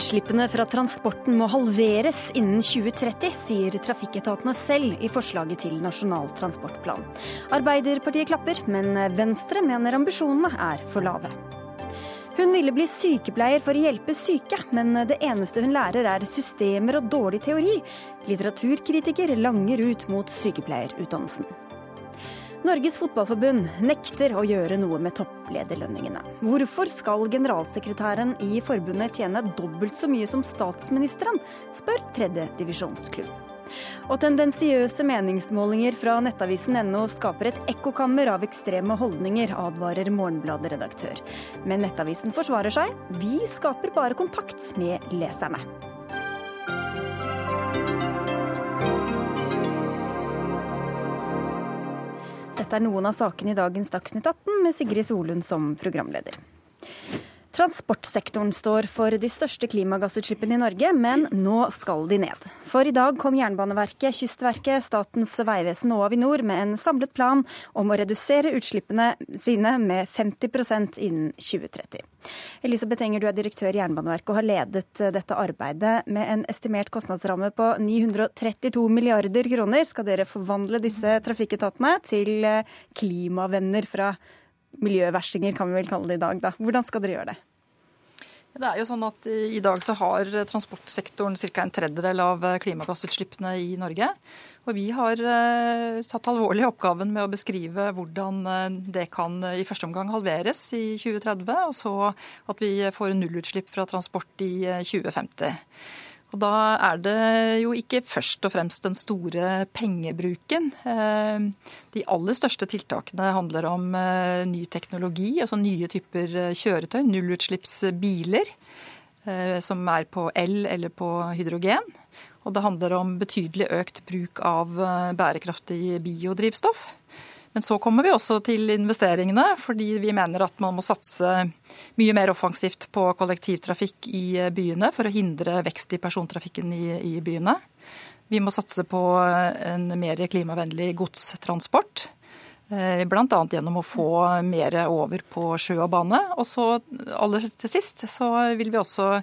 Utslippene fra transporten må halveres innen 2030, sier trafikketatene selv i forslaget til Nasjonal transportplan. Arbeiderpartiet klapper, men Venstre mener ambisjonene er for lave. Hun ville bli sykepleier for å hjelpe syke, men det eneste hun lærer er systemer og dårlig teori. Litteraturkritiker langer ut mot sykepleierutdannelsen. Norges Fotballforbund nekter å gjøre noe med topplederlønningene. Hvorfor skal generalsekretæren i forbundet tjene dobbelt så mye som statsministeren, spør tredjedivisjonsklubb. Og tendensiøse meningsmålinger fra nettavisen NO skaper et ekkokammer av ekstreme holdninger, advarer Morgenbladet-redaktør. Men Nettavisen forsvarer seg. Vi skaper bare kontakt med leserne. Dette er noen av sakene i dagens Dagsnytt 18 med Sigrid Solund som programleder. Transportsektoren står for de største klimagassutslippene i Norge, men nå skal de ned. For i dag kom Jernbaneverket, Kystverket, Statens vegvesen og Avinor med en samlet plan om å redusere utslippene sine med 50% innen 2030. Elisabeth Enger, du er direktør i Jernbaneverket og har ledet dette arbeidet. Med en estimert kostnadsramme på 932 milliarder kroner skal dere forvandle disse trafikketatene til klimavenner fra miljøverstinger, kan vi vel kalle det i dag. Da. Hvordan skal dere gjøre det? Det er jo sånn at I dag så har transportsektoren ca. en tredjedel av klimagassutslippene i Norge. Og Vi har uh, tatt alvorlig oppgaven med å beskrive hvordan det kan i første omgang halveres i 2030, og så at vi får nullutslipp fra transport i 2050. Og Da er det jo ikke først og fremst den store pengebruken. Eh, de aller største tiltakene handler om eh, ny teknologi, altså nye typer eh, kjøretøy, nullutslippsbiler som er på el eller på hydrogen. Og det handler om betydelig økt bruk av bærekraftig biodrivstoff. Men så kommer vi også til investeringene, fordi vi mener at man må satse mye mer offensivt på kollektivtrafikk i byene for å hindre vekst i persontrafikken i, i byene. Vi må satse på en mer klimavennlig godstransport. Eh, Bl.a. gjennom å få mer over på sjø og bane. Og så aller til sist så vil vi også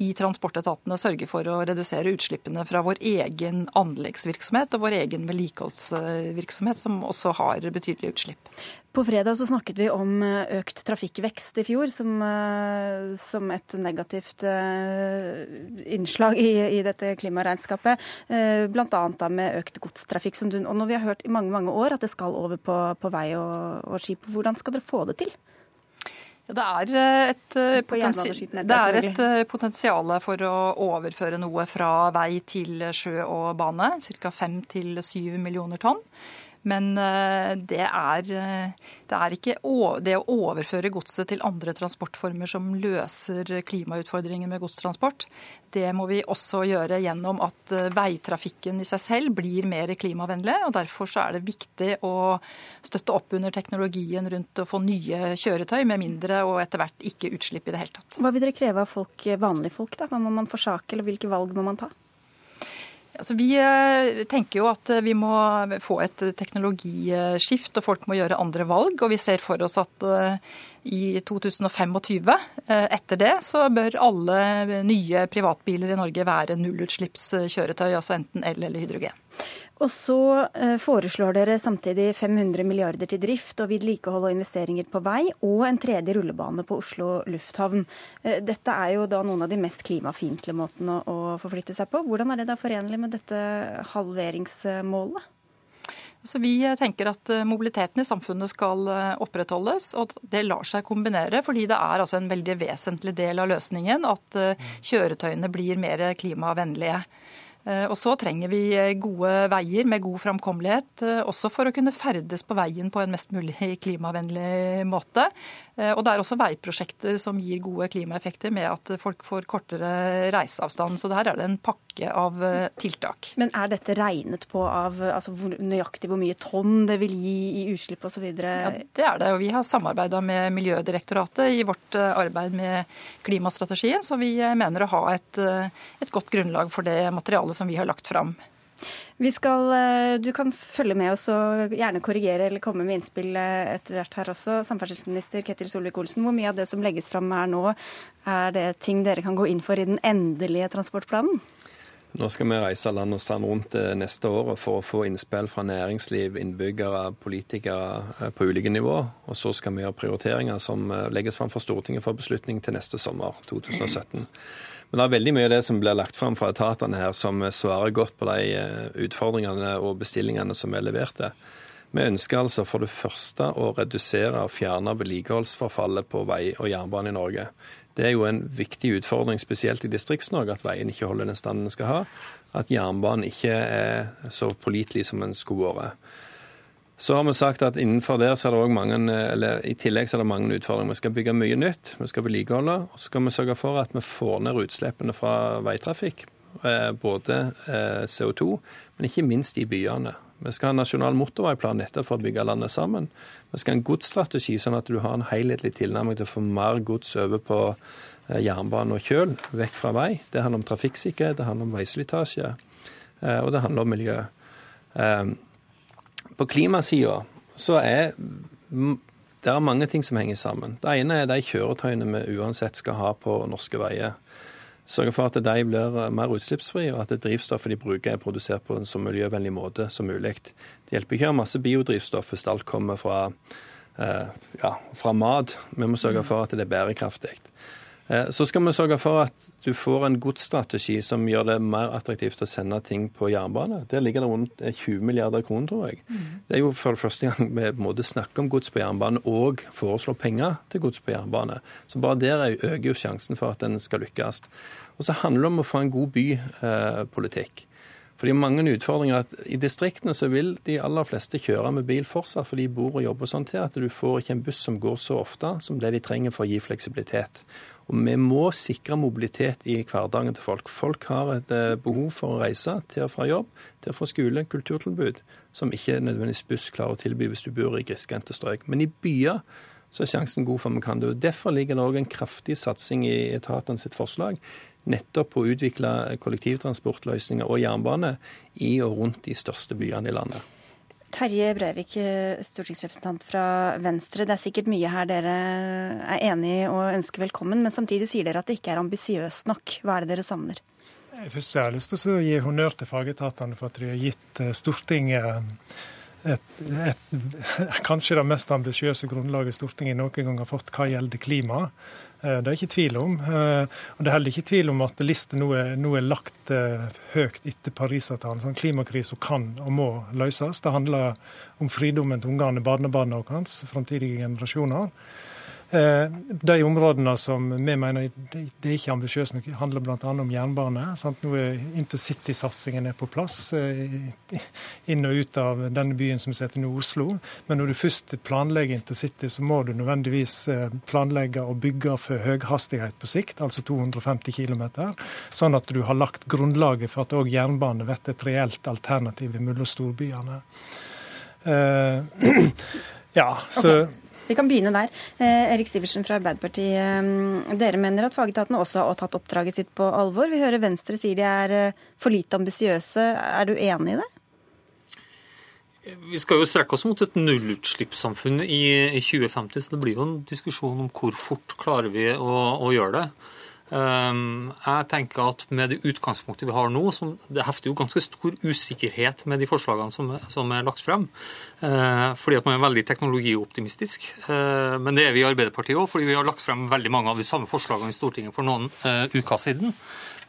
i transportetatene sørge for å redusere utslippene fra vår egen anleggsvirksomhet og vår egen vedlikeholdsvirksomhet, som også har betydelige utslipp. På fredag så snakket vi om eh, økt trafikkvekst i fjor som, eh, som et negativt uh, innslag i, i, dette klimaregnskapet. Bl.a. med økt godstrafikk. Du, og når vi har hørt i mange mange år at det skal over på, på vei og, og skip, hvordan skal dere få det til? Det er, et, potensi det er et potensial for å overføre noe fra vei til sjø og bane. Ca. 5-7 millioner tonn. Men eh, det er, eh, det er, ikke det å overføre godset til andre transportformer som løser klimautfordringen med godstransport. Det må vi også gjøre gjennom at eh, veitrafikken i seg selv blir mer klimavennlig. og Derfor er det viktig å støtte opp under teknologien rundt å få nye kjøretøy med mindre og etter hvert ikke utslipp i det hele tatt. Hva vil dere kreve av folk, vanlige folk? da? Hva må man forsake, eller hvilke valg må man ta? Altså, vi eh, tenker jo at eh, vi må få et teknologiskift, og folk må gjøre andre valg. Og vi ser for oss at eh, i 2025, etter det, så bør alle nye privatbiler i Norge være nullutslippskjøretøy, altså enten el eller hydrogen. Og så eh, foreslår dere samtidig 500 milliarder til drift og vedlikehold og investeringer på vei, og en tredje rullebane på Oslo lufthavn. Eh, dette er jo da noen av de mest klimafiendtlige måtene å forflytte seg på. Hvordan er det da forenlig med dette halveringsmålet? Så vi tenker at eh, mobiliteten i samfunnet skal opprettholdes, og at det lar seg kombinere. Fordi det er altså en veldig vesentlig del av løsningen at kjøretøyene blir mer klimavennlige. Eh, og så trenger vi eh, gode veier med god framkommelighet, eh, også for å kunne ferdes på veien på en mest mulig klimavennlig måte. Og det er også veiprosjekter som gir gode klimaeffekter med at folk får kortere reiseavstand. Så der er det en pakke av tiltak. Men er dette regnet på av altså nøyaktig hvor mye tonn det vil gi i utslipp osv.? Ja, det er det. Og vi har samarbeida med Miljødirektoratet i vårt arbeid med klimastrategien, så vi mener å ha et, et godt grunnlag for det materialet som vi har lagt fram. Vi skal, eh, Du kan følge med oss og gjerne korrigere eller komme med innspill eh, etter hvert her også. Samferdselsminister Ketil Solvik-Olsen, hvor mye av det som legges fram her nå, er det ting dere kan gå inn for i den endelige transportplanen? Nå skal vi reise land og strand rundt neste år for å få innspill fra næringsliv, innbyggere, politikere på ulike nivå. Og så skal vi gjøre prioriteringer som legges fram for Stortinget for beslutning til neste sommer, 2017. Men det er veldig mye av det som blir lagt fram fra etatene her, som svarer godt på de eh, utfordringene og bestillingene som er leverte. Vi ønsker altså for det første å redusere og fjerne vedlikeholdsforfallet på vei og jernbane i Norge. Det er jo en viktig utfordring, spesielt i Distrikts-Norge, at veien ikke holder den standen den skal ha. At jernbanen ikke er så pålitelig som den skulle vært. Så har vi sagt at innenfor der så er det også mange, eller i tillegg så er det mange utfordringer. Vi skal bygge mye nytt, vi skal vedlikeholde, og så skal vi sørge for at vi får ned utslippene fra veitrafikk. Eh, både eh, CO2, men ikke minst i byene. Vi skal ha en nasjonal motorveiplan nettopp for å bygge landet sammen. Vi skal ha en godsstrategi, sånn at du har en helhetlig tilnærming til å få mer gods over på eh, jernbane og kjøl, vekk fra vei. Det handler om trafikksikkerhet, det handler om veislitasje, og det handler om miljø. På klimasida så er det er mange ting som henger sammen. Det ene er de kjøretøyene vi uansett skal ha på norske veier. Sørge for at de blir mer utslippsfrie, og at drivstoffet de bruker er produsert på en så miljøvennlig måte som mulig. Det hjelper ikke å ha masse biodrivstoff hvis alt kommer fra, eh, ja, fra mat. Vi må sørge for at det er bærekraftig. Eh, så skal vi sørge for at du får en godsstrategi som gjør det mer attraktivt å sende ting på jernbane. Der ligger det rundt 20 eh, milliarder kroner, tror jeg. Mm. Det er jo for det første gang vi både snakker om gods på jernbane og foreslår penger til gods på jernbane. Så bare der øker jo sjansen for at den skal lykkes. Og så handler det om å få en god bypolitikk. For det er mange utfordringer. at I distriktene så vil de aller fleste kjøre med bil fortsatt, for de bor og jobber sånn til at du får ikke en buss som går så ofte som det de trenger for å gi fleksibilitet. Og Vi må sikre mobilitet i hverdagen til folk. Folk har et eh, behov for å reise til og fra jobb, til og fra skole, kulturtilbud, som ikke nødvendigvis buss klarer å tilby hvis du bor i grisgrendte strøk. Men i byer så er sjansen god for vi kan det. Derfor ligger det òg en kraftig satsing i etatene sitt forslag nettopp på å utvikle kollektivtransportløsninger og jernbane i og rundt de største byene i landet. Terje Breivik, stortingsrepresentant fra Venstre. Det er sikkert mye her dere er enig og ønsker velkommen, men samtidig sier dere at det ikke er ambisiøst nok. Hva er det dere savner? Først har jeg lyst til å gi honnør til fagetatene for at de har gitt eh, Stortinget et, et, kanskje det mest ambisiøse grunnlaget Stortinget noen gang har fått hva gjelder klima. Eh, det er ikke tvil om. Eh, og Det er heller ikke tvil om at lista nå, nå, er lagt eh, høyt etter Parisavtalen. Sånn Klimakrisen kan og må løses. Det handler om fridommen til ungene, barnebarna våre, framtidige generasjoner. Eh, de områdene som vi mener det er ikke ambisiøst nok, handler bl.a. om jernbane. Sant? Nå er intercitysatsingen på plass eh, inn og ut av denne byen som heter Oslo. Men når du først planlegger intercity, så må du nødvendigvis eh, planlegge og bygge for høyhastighet på sikt, altså 250 km. Sånn at du har lagt grunnlaget for at òg jernbane blir et reelt alternativ mellom storbyene. ja, så okay. Vi kan begynne der. Eh, Erik Sivertsen fra Arbeiderpartiet. Eh, dere mener at fagetatene også har tatt oppdraget sitt på alvor. Vi hører Venstre sier de er eh, for lite ambisiøse. Er du enig i det? Vi skal jo strekke oss mot et nullutslippssamfunn i 2050, så det blir jo en diskusjon om hvor fort klarer vi å, å gjøre det. Ehm, jeg tenker at med det utgangspunktet vi har nå, som det hefter jo ganske stor usikkerhet med de forslagene som, som er lagt frem, eh, fordi at man er veldig teknologioptimistisk. Eh, men det er vi i Arbeiderpartiet òg, fordi vi har lagt frem veldig mange av de samme forslagene i Stortinget for noen eh, uker siden.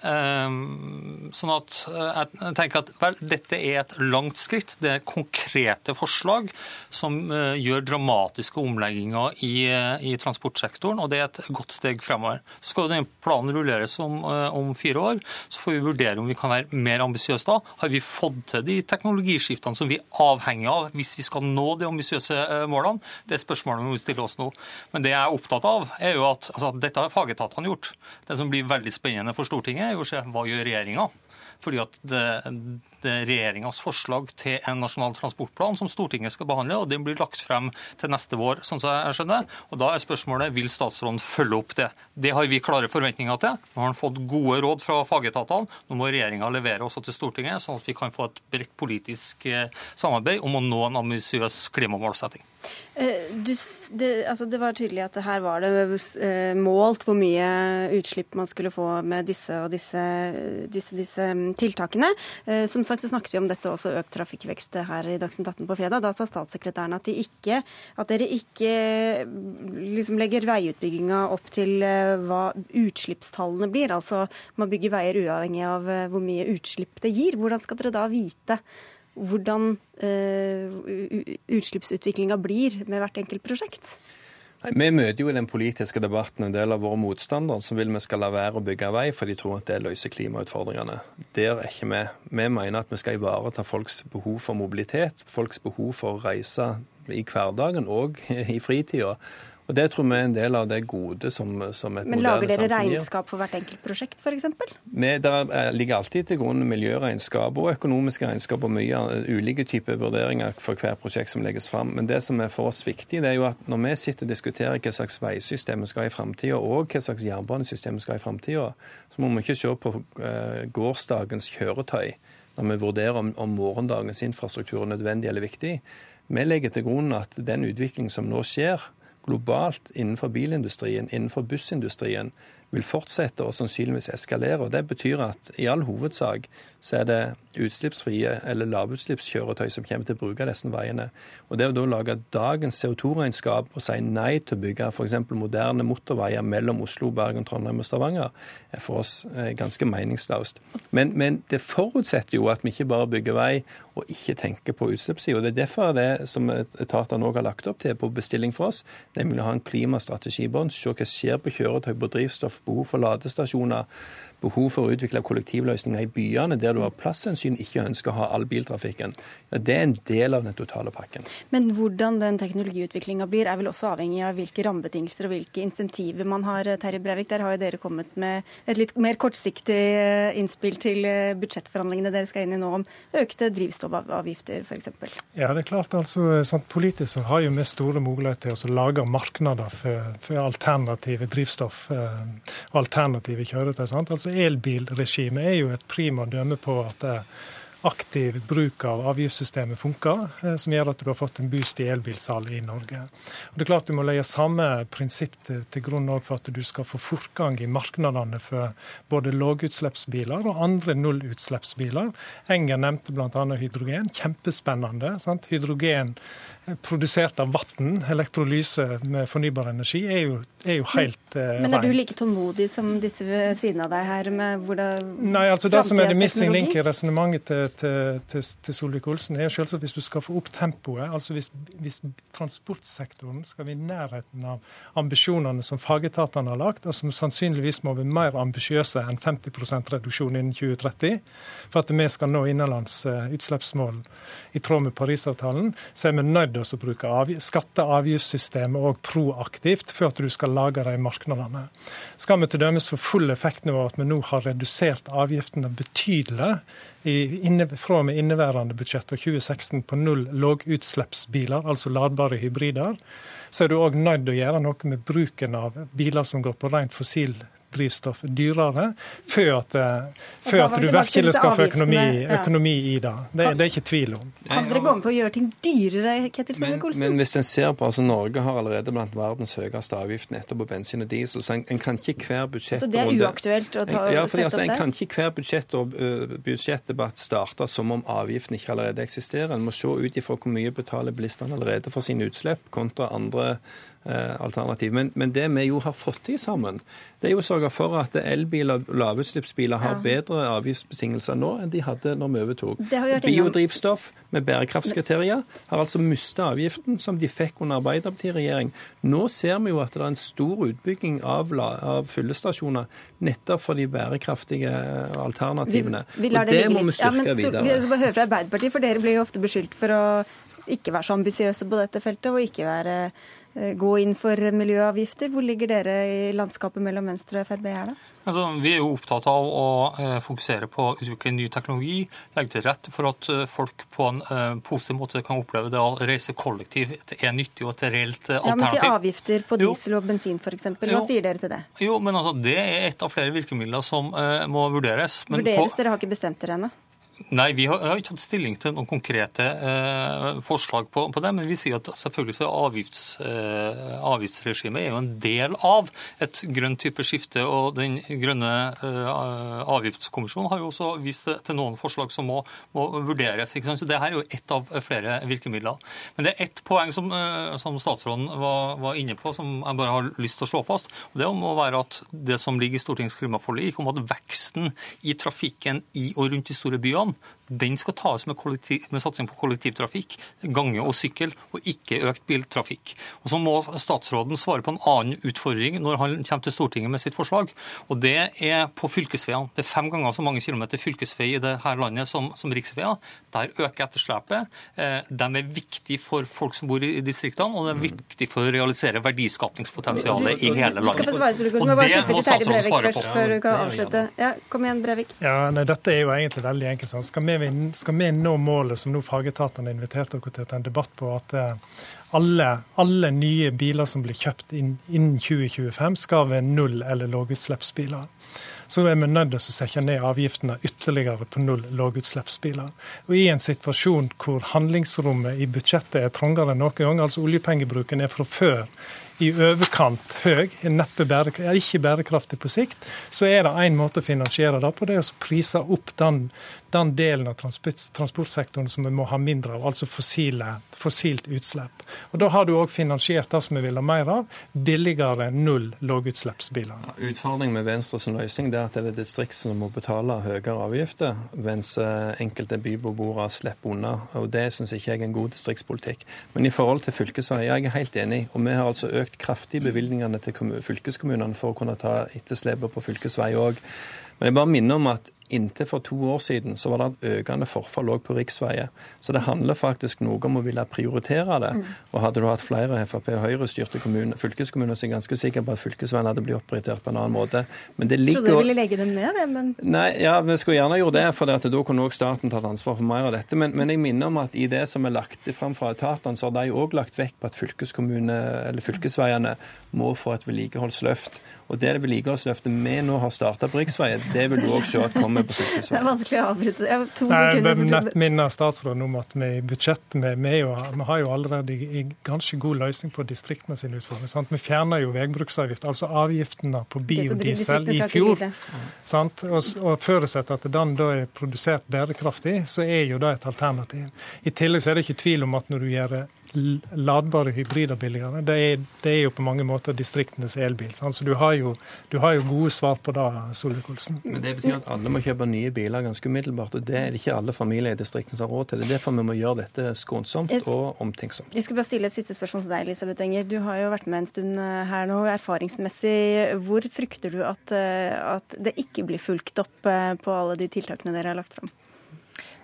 Ehm, sånn at eh, jeg tenker at vel, dette er et langt skritt. Det er konkrete forslag som eh, gjør dramatiske omlegginger i, eh, i transportsektoren, og det er et godt steg fremover. Så skal den planen rulleres om, om, fire år, så får vi vurdere om vi kan være mer ambisiøse da. Har vi fått til de teknologiskiftene som vi er avhengig av hvis vi skal nå de ambisiøse målene? Det er spørsmålet vi må stille oss nå. Men det jeg er opptatt av, er jo at altså, dette har fagetatene gjort. Det som blir veldig spennende for Stortinget, er jo å se hva gjør regjeringa. Fordi at det, regjeringas forslag til en nasjonal transportplan som Stortinget skal behandle, og den blir lagt frem til neste vår, sånn som jeg skjønner. Og Da er spørsmålet vil statsråden følge opp det. Det har vi klare forventninger til. Nå har han fått gode råd fra fagetatene. Nå må regjeringa levere også til Stortinget, sånn at vi kan få et bredt politisk eh, samarbeid om å nå en ambisiøs klimamålsetting. Eh, du, det, altså det, var tydelig at her var det eh, målt hvor mye utslipp man skulle få med disse og disse, disse, disse mm, tiltakene. Som sagt så snakket vi om dette også økt trafikkvekst her i Dagsnytt 18 på fredag. Da sa statssekretæren at, de ikke, at dere ikke mm, liksom legger veiutbygginga opp til hva utslippstallene blir. Altså man bygger veier uavhengig av hvor mye utslipp det gir. Hvordan skal dere da vite hvordan uh, utslippsutviklinga blir med hvert enkelt prosjekt? Nei, Vi møter jo i den politiske debatten en del av våre motstandere som vil vi skal la være å bygge vei, for de tror at det løser klimautfordringene. Der er ikke vi. Vi mener at vi skal ivareta folks behov for mobilitet, folks behov for å reise i hverdagen og i fritida. Og Det tror vi er en del av det gode som, som et Men Lager dere regnskap for hvert enkelt prosjekt f.eks.? Det ligger alltid til grunn miljøregnskap og økonomiske regnskap og mye ulike typer vurderinger for hver prosjekt som legges fram. Men det som er for oss viktig, det er jo at når vi sitter og diskuterer hva slags veisystem vi skal ha i framtida, og hva slags jernbanesystem vi skal ha i framtida, så må vi ikke se på eh, gårsdagens kjøretøy når vi vurderer om, om morgendagens infrastruktur er nødvendig eller viktig. Vi legger til grunn at den utviklingen som nå skjer, globalt innenfor bilindustrien, innenfor bussindustrien, vil fortsette og sannsynligvis eskalere. og Det betyr at i all hovedsak så er det utslippsfrie eller lavutslippskjøretøy som kommer til å bruke disse veiene. Og Det å da lage dagens CO2-regnskap og si nei til å bygge f.eks. moderne motorveier mellom Oslo, Bergen, Trondheim og Stavanger, er for oss eh, ganske meningsløst. Men, men, det forutsetter jo at vi ikke bare bygger vei og ikke tenker på utslippssida. Det er derfor det som etatene òg har lagt opp til på bestilling for oss, nemlig å ha en klimastrategi se hva skjer på kjøretøy, på drivstoff, behov for ladestasjoner behov for å utvikle kollektivløsninger i byene der du av plasshensyn ikke ønsker å ha all biltrafikken. Det er en del av den totale pakken. Men hvordan den teknologiutviklinga blir, er vel også avhengig av hvilke rammebetingelser og hvilke insentiver man har. Terje Breivik, der har jo dere kommet med et litt mer kortsiktig eh, innspill til eh, budsjettforhandlingene dere skal inn i nå om økte drivstoffavgifter f.eks. Ja, det er klart altså, sant, Politisk så har jo vi store muligheter til å lage markeder for, for alternative drivstoff og eh, alternative kjøretøy. Sant? Altså elbilregimet er jo et prima dømme på at aktiv bruk av avgiftssystemet funker, eh, som gjør at du har fått en boost i elbilsalget i Norge. Og det er klart Du må legge samme prinsipp til, til grunn for at du skal få fortgang i markedene for både lågutslippsbiler og andre nullutslippsbiler. Enger nevnte bl.a. hydrogen. Kjempespennende. Sant? Hydrogen produsert av vann, elektrolyse med fornybar energi, er jo, er jo helt eh, Men er du like tålmodig som disse ved siden av deg her med hvordan Nei, altså Det som er det missing link i resonnementet til, til, til, til Solvik-Olsen, er jo selvsagt hvis du skal få opp tempoet, altså hvis, hvis transportsektoren skal vi i nærheten av ambisjonene som fagetatene har lagt, og som sannsynligvis må være mer ambisiøse enn 50% reduksjon innen 2030, for at vi skal nå innenlands eh, utslippsmål i tråd med Parisavtalen, så er vi nødt nødt å bruke skatte- og avgiftssystemet òg proaktivt for at du skal lage de markedene. Skal vi t.d. få full effekt nå at vi nå har redusert avgiftene betydelig inne, fra med inneværende budsjett av 2016 på null lågutslippsbiler, altså ladbare hybrider, så er du òg nødt til å gjøre noe med bruken av biler som går på rent fossil drivstoff dyrere, før at, eh, før at du virkelig skal få økonomi, økonomi, i det. Det, det, er ikke tvil om. Kan dere gå med på å gjøre ting dyrere, Ketil Solvik-Olsen? Men, men, hvis en ser på, altså Norge har allerede blant verdens høyeste avgift nettopp på bensin og diesel, så en, en kan ikke hver budsjett... Så det er uaktuelt å ta, ja, fordi, altså, En kan ikke hver budsjett og uh, budsjettdebatt starte som om avgiften ikke allerede eksisterer. En må se ut ifra hvor mye betaler bilistene allerede for sine utslipp, kontra andre alternativ. Men, men det vi jo har fått til sammen, det er jo å sørge for at elbiler og lavutslippsbiler har ja. bedre avgiftsbetingelser nå enn de hadde når vi overtok. Biodrivstoff med bærekraftskriterier har altså mistet avgiften som de fikk under Arbeiderparti-regjering. Nå ser vi jo at det er en stor utbygging av, av fyllestasjoner nettopp for de bærekraftige alternativene. Vi, vi og det, det må vi styrke ja, men, videre. Vi skal høre fra Arbeiderpartiet, for dere blir jo ofte beskyldt for å ikke være så ambisiøse på dette feltet og ikke være eh, gå inn for miljøavgifter. Hvor ligger dere i landskapet mellom Venstre og Frp her, da? Altså, vi er jo opptatt av å eh, fokusere på å utvikle ny teknologi, legge til rette for at eh, folk på en eh, positiv måte kan oppleve det å reise kollektivt er nyttig og et reelt alternativ. Ja, Men til avgifter på diesel og bensin f.eks., hva jo. sier dere til det? Jo, men altså, Det er et av flere virkemidler som må vurderes. vurderes? På... Dere har ikke bestemt dere ennå? Nei, vi har, har, ikke tatt stilling til noen konkrete eh, forslag på, på, det. Men vi sier at selvfølgelig så avgifts, eh, avgiftsregimet er jo en del av et grønt type skifte. Og den grønne eh, avgiftskommisjonen har jo også vist til noen forslag som må, må vurderes. ikke sant? Så det her er jo ett av flere virkemidler. Men det er ett poeng som, eh, som statsråden var, var, inne på, som jeg bare har lyst til å slå fast. og Det må være at det som ligger i Stortingets klimaforlik om at veksten i trafikken i og rundt de store byene om, den skal tas med, med, satsing på kollektivtrafikk, gange og sykkel, og ikke økt biltrafikk. Og Så må statsråden svare på en annen utfordring når han kommer til Stortinget med sitt forslag. og Det er på fylkesveiene. Det er fem ganger så mange kilometer fylkesvei i dette landet som, som riksveier. Der øker etterslepet. Eh, de er viktige for folk som bor i distriktene, og de er viktig for å realisere verdiskapningspotensialet i hele landet. Skal få svare, så du må statsråden svare på. Først, før du kan. Ja, kom igjen, Brevik. Ja, nei, Dette er jo egentlig veldig enkelt. Skal vi vi, skal vi nå målet som nå fagetatene inviterte dere til å ta en debatt på, at eh, alle, alle nye biler som blir kjøpt innen 2025, skal være null- eller lågutslippsbiler så er vi nødt til å sette ned avgiftene ytterligere på null lågutslippsbiler. Og I en situasjon hvor handlingsrommet i budsjettet er trangere enn noen gang, altså oljepengebruken er fra før i overkant høy, neppe bærekraftig, ikke bærekraftig på sikt, så er det én måte å finansiere det på. Det er å prise opp den den delen av transportsektoren som vi må ha mindre av, altså fossile, fossilt utslipp. Og Da har du òg finansiert det som vi vil ha mer av, billigere null lågutslippsbiler. Utfordringen med Venstres løsning er at det er distriktene som må betale høyere avgifter, mens eh, enkelte bybeboere slipper unna. og Det syns ikke jeg er en god distriktspolitikk. Men i forhold til fylkesveier, jeg er helt enig. Og vi har altså økt kraftig bevilgningene til fylkeskommunene for å kunne ta etterslepet på fylkesvei òg. Men jeg bare minner om at Inntil for to år siden så var det et økende forfall òg på riksveier. Så det handler faktisk noe om å ville prioritere det. Mm. Og hadde du hatt flere Frp- og Høyre-styrte fylkeskommuner, så er jeg ganske sikker på at fylkesveiene hadde blitt opprioritert på en annen måte. Men det ligger... Trodde du ville legge dem ned, det, men Nei, ja, vi skulle gjerne gjort det, for da kunne òg staten tatt ansvar for mer av dette. Men, men, jeg minner om at i det som er lagt fram fra etatene, så har de òg lagt vekt på at fylkesveiene må få et vedlikeholdsløft. Og det vedlikeholdsløftet vi nå har starta på riksveier, det vil du òg se at kommer. Det er vanskelig å avbryte. Jeg to Nei, sekunder. Jeg vil minne statsråden om at vi i budsjettet vi, vi, vi, har jo allerede en ganske god løsning på distriktene sine utfordringer. Vi fjerner jo veibruksavgift, altså avgiftene på biodiesel i fjor. Sant? Og, og forutsetter at den da er produsert bærekraftig, så er jo det et alternativ. I tillegg så er det ikke tvil om at når du gjør ladbare hybrider billigere. Det er, det er, jo på mange måter distriktenes elbil. Så du har, jo, du har jo gode svar på det, Solvik-Olsen. Men Det betyr at alle må kjøpe nye biler ganske umiddelbart. og Det er det ikke alle familier i distriktene som har råd til. Det er derfor vi må gjøre dette skånsomt og omtenksomt. Jeg skulle bare stille et siste spørsmål til deg, Elisabeth Enger. Du har jo vært med en stund eh, her nå. Erfaringsmessig, hvor frykter du at, eh, at det ikke blir fulgt opp eh, på alle de tiltakene dere har lagt fram?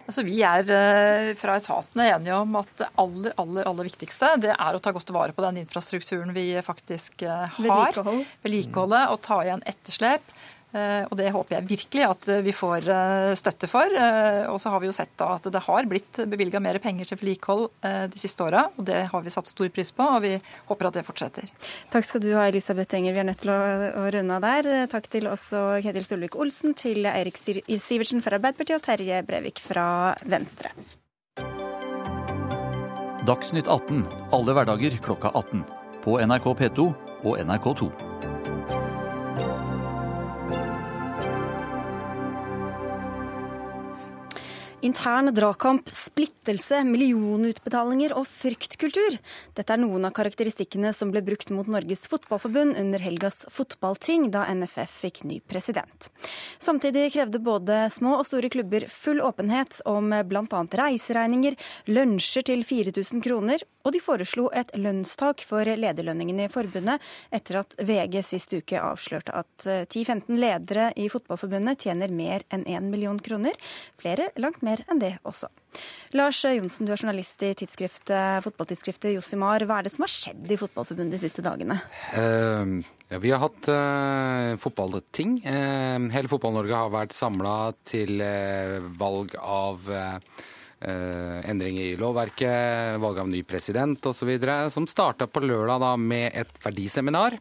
Altså, vi er eh, fra etatene enige om at det aller, aller, aller viktigste det er å ta godt vare på den infrastrukturen vi faktisk har. Vedlikeholdet. Vedlikeholde og ta igjen etterslep. Eh, og Det håper jeg virkelig at vi får eh, støtte for. Eh, og så har vi jo sett da at det har blitt bevilga mer penger til vedlikehold de siste åra. Og det har vi satt stor pris på, og vi håper at det fortsetter. Takk skal du ha, Elisabeth Enger. Vi er nødt til å, runde av der. Takk til også Ketil Solvik-Olsen, til Eirik Sivertsen fra Arbeiderpartiet og Terje Brevik fra Venstre. Dagsnytt 18 alle hverdager klokka 18. På NRK P2 og NRK2. Intern dragkamp, splittelse, millionutbetalinger og fryktkultur. Dette er noen av karakteristikkene som ble brukt mot Norges Fotballforbund under helgas fotballting, da NFF fikk ny president. Samtidig krevde både små og store klubber full åpenhet om bl.a. reiseregninger, lunsjer til 4000 kroner, og de foreslo et lønnstak for lederlønningene i forbundet, etter at VG sist uke avslørte at 10-15 ledere i Fotballforbundet tjener mer enn 1 million kroner. Flere langt mer mer enn det også. Lars Johnsen, du er journalist i tidsskriftet, fotballtidsskriftet Josimar. Hva er det som har skjedd i Fotballforbundet de siste dagene? Uh, ja, vi har hatt uh, fotballting. Uh, hele Fotball-Norge har vært samla til valg av endring i lovverket, valg av ny president osv., som starta på lørdag da, med et verdiseminar,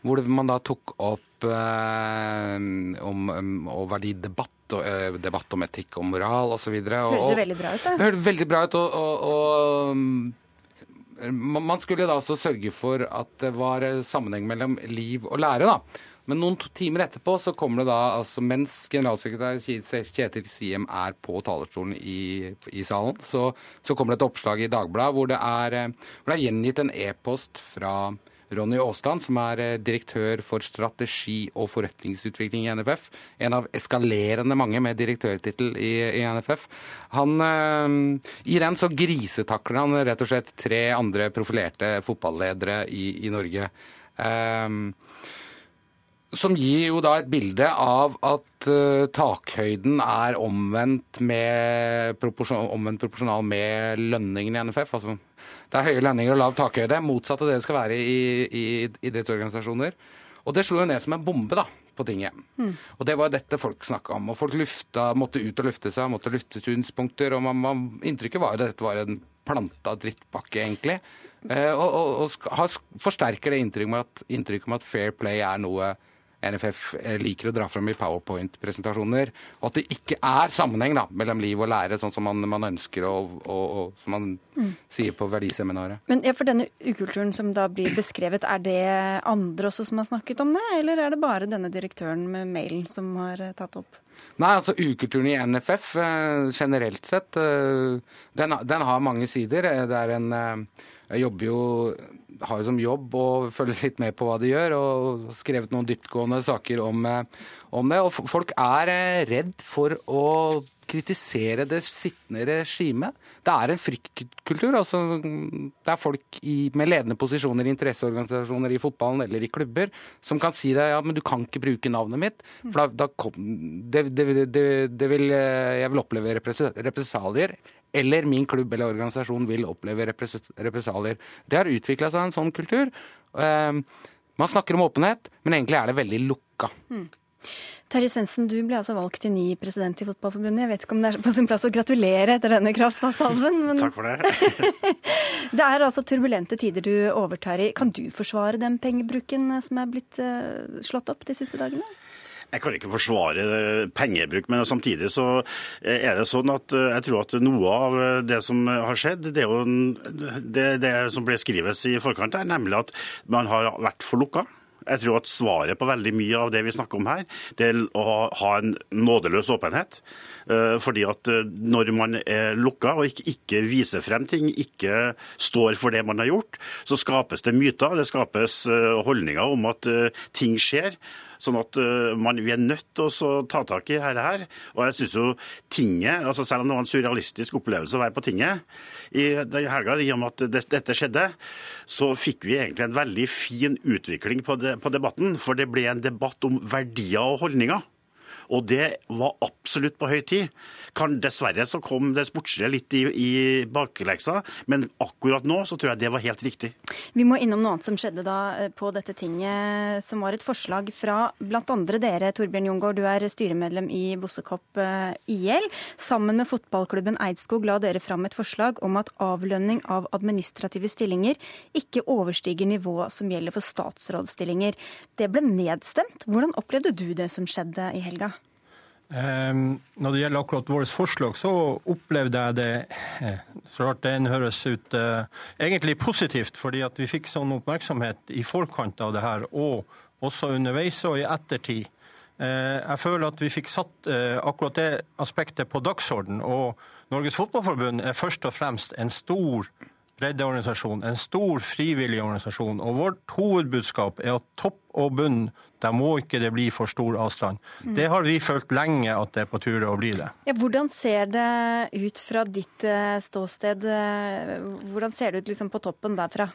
hvor man da tok opp om, om verdidebatt og uh, debatt om etikk og moral osv. Høres jo veldig bra ut, Da. Det høres veldig bra ut. og, og, og man skulle da også sørge for at det var sammenheng mellom liv og lære. da. Men noen timer etterpå så kommer det da, altså mens generalsekretær Kjetil Siem er på talerstolen i, i salen, så, så, kommer det et oppslag i Dagbladet hvor er, hvor det er gjengitt en e-post fra Ronny Aasland, som er eh, direktør for strategi og forretningsutvikling i NFF. En av eskalerende mange med direktørtittel i, i, NFF. Han, uh, I den så grisetakler han rett og slett tre andre profilerte fotballedere i, i Norge. Um, som gir jo da et bilde av at uh, takhøyden er omvendt, med proporsjon, omvendt proporsjonal med lønningen i NFF. Altså, det er høye lønninger og lav takhøyde, motsatt av det det skal være i, i idrettsorganisasjoner. Og det slo jo ned som en bombe da, på tinget. Mm. Og det var dette folk snakka om. Og folk lufta, måtte ut og lufte seg, måtte lufte synspunkter. Og man, man, inntrykket var jo at dette var en planta drittpakke, egentlig. Eh, og, og, og, forsterker det inntrykket med, at, inntrykket med at fair play er noe NFF eh, liker å dra fram i powerpoint-presentasjoner. Og at det ikke er sammenheng da, mellom liv og lære, sånn som man, man ønsker og, og, og, som man mm. sier på verdiseminaret. Men ja, For denne ukulturen som da blir beskrevet, er det andre også som har snakket om det? Eller er det bare denne direktøren med mailen som har eh, tatt opp? Nei, altså Ukulturen i NFF eh, generelt sett, den, den har mange sider. Det er en Jeg jobber jo har jo som jobb å følge litt med på hva de gjør, og skrevet noen dyptgående saker om, eh, om det. Og folk er eh, redd for å kritisere det sittende regimet. Det er en fryktkultur. Altså, det er folk i, med ledende posisjoner i interesseorganisasjoner i fotballen eller i klubber som kan si deg ja, men du kan ikke bruke navnet mitt. For da, da kom, det, det, det, det, vil, eh, jeg vil oppleve represalier eller min klubb eller organisasjon vil oppleve represalier. Det har utvikla seg en sånn kultur. Ehm, man snakker om åpenhet, men egentlig er det veldig lukka. Mm. Terje Svendsen, du ble altså valgt til ny president i Fotballforbundet. Jeg vet ikke om det er på sin plass å gratulere etter denne kraftsalven, men Takk for det. det er altså turbulente tider du overtar i. Kan du forsvare den pengebruken som er blitt uh, slått opp de siste dagene? Jeg kan ikke forsvare pengebruk, men samtidig så er det sånn at eh, jeg tror at noe av det som har skjedd, det er jo det, det som ble skrives i forkant, er nemlig at man har vært for lukka. Jeg tror at svaret på veldig mye av det vi snakker om her, det er å ha en nådeløs åpenhet. Eh, fordi at eh, når man er lukka og ikke, ikke, viser frem ting, ikke står for det man har gjort, så skapes det myter, det skapes holdninger om at ting skjer. Sånn at uh, man, vi er nødt til å ta tak i dette her. Og jeg synes jo tinget, altså Selv om det var en surrealistisk opplevelse å være på tinget i helga, i og med at dette skjedde, så fikk vi egentlig en veldig fin utvikling på, det, på debatten. For det ble en debatt om verdier og holdninger. Og det var absolutt på høy tid. Kan, dessverre så kom det sportslige litt i, i bakleksa, men akkurat nå så tror jeg det var helt riktig. Vi må innom noe annet som skjedde da eh, på dette tinget, som var et forslag fra bl.a. dere, Torbjørn Jungård, du er styremedlem i Bossekopp eh, IL. Sammen med fotballklubben Eidskog la dere fram et forslag om at avlønning av administrative stillinger ikke overstiger nivået som gjelder for statsrådsstillinger. Det ble nedstemt. Hvordan opplevde du det som skjedde i helga? Um, når det gjelder akkurat vårt forslag, så opplevde jeg det eh, så rart den høres ut uh, egentlig positivt, fordi at vi fikk sånn oppmerksomhet i forkant av det her, og også underveis og i ettertid. Uh, jeg føler at vi fikk satt akkurat det aspektet på dagsorden, og Norges Fotballforbund er først og fremst en stor breddeorganisasjon, en stor frivillig organisasjon. Og vårt hovedbudskap er at topp og bunn, der må ikke det bli for stor avstand. Mm. Det har vi følt lenge at det er på tur å bli det. Ja, hvordan ser det ut fra ditt eh, ståsted? Hvordan ser det ut liksom på toppen derfra?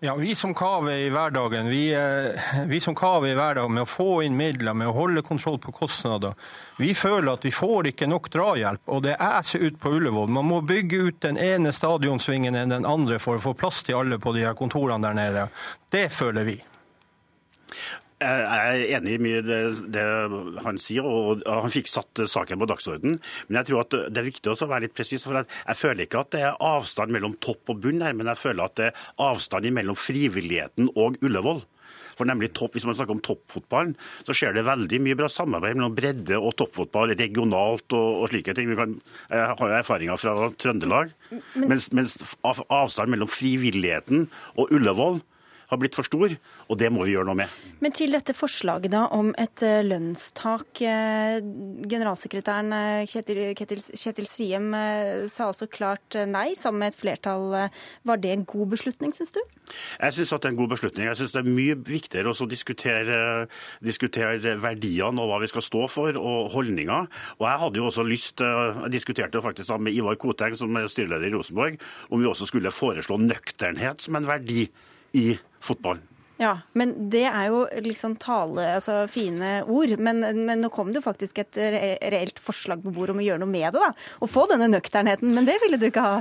Ja, Vi som kaver i hverdagen, vi, eh, vi som kaver i hverdagen med å få inn midler, med å holde kontroll på kostnader, vi føler at vi får ikke nok drahjelp. Og det æser ut på Ullevål. Man må bygge ut den ene stadionsvingen enn den andre for å få plass til alle på de her kontorene der nede. Det føler vi. Jeg er enig i mye det, det han sier, og han fikk satt saken på dagsordenen. Men jeg tror at det er viktig å være litt presis. for Jeg føler ikke at det er avstand mellom topp og bunn her, men jeg føler at det er avstand mellom frivilligheten og Ullevål. For nemlig topp, Hvis man snakker om toppfotballen, så skjer det veldig mye bra samarbeid mellom bredde og toppfotball regionalt og, og slike ting. Vi kan, jeg har erfaringer fra Trøndelag. Mens, mens avstanden mellom frivilligheten og Ullevål har blitt for stor, og det må vi gjøre noe med. Men til dette forslaget da om et eh, lønnstak. Eh, generalsekretæren eh, Kjetil, Kjetil, Kjetil Siem sa altså klart nei, sammen med et flertall. Var det en god beslutning, syns du? Jeg syns det er en god beslutning. Jeg syns det er mye viktigere å diskutere, diskutere, verdiene og hva vi skal stå for, og holdninger. Og jeg hadde jo også lyst, jeg diskuterte faktisk med Ivar Koteng, som er styreleder i Rosenborg, om vi også skulle foreslå nøkternhet som en verdi i fotball. Ja, men det er jo liksom tale, altså fine ord. Men, men nå kom det jo faktisk et reelt forslag på bordet om å gjøre noe med det. da, Å få denne nøkternheten. Men det ville du ikke ha?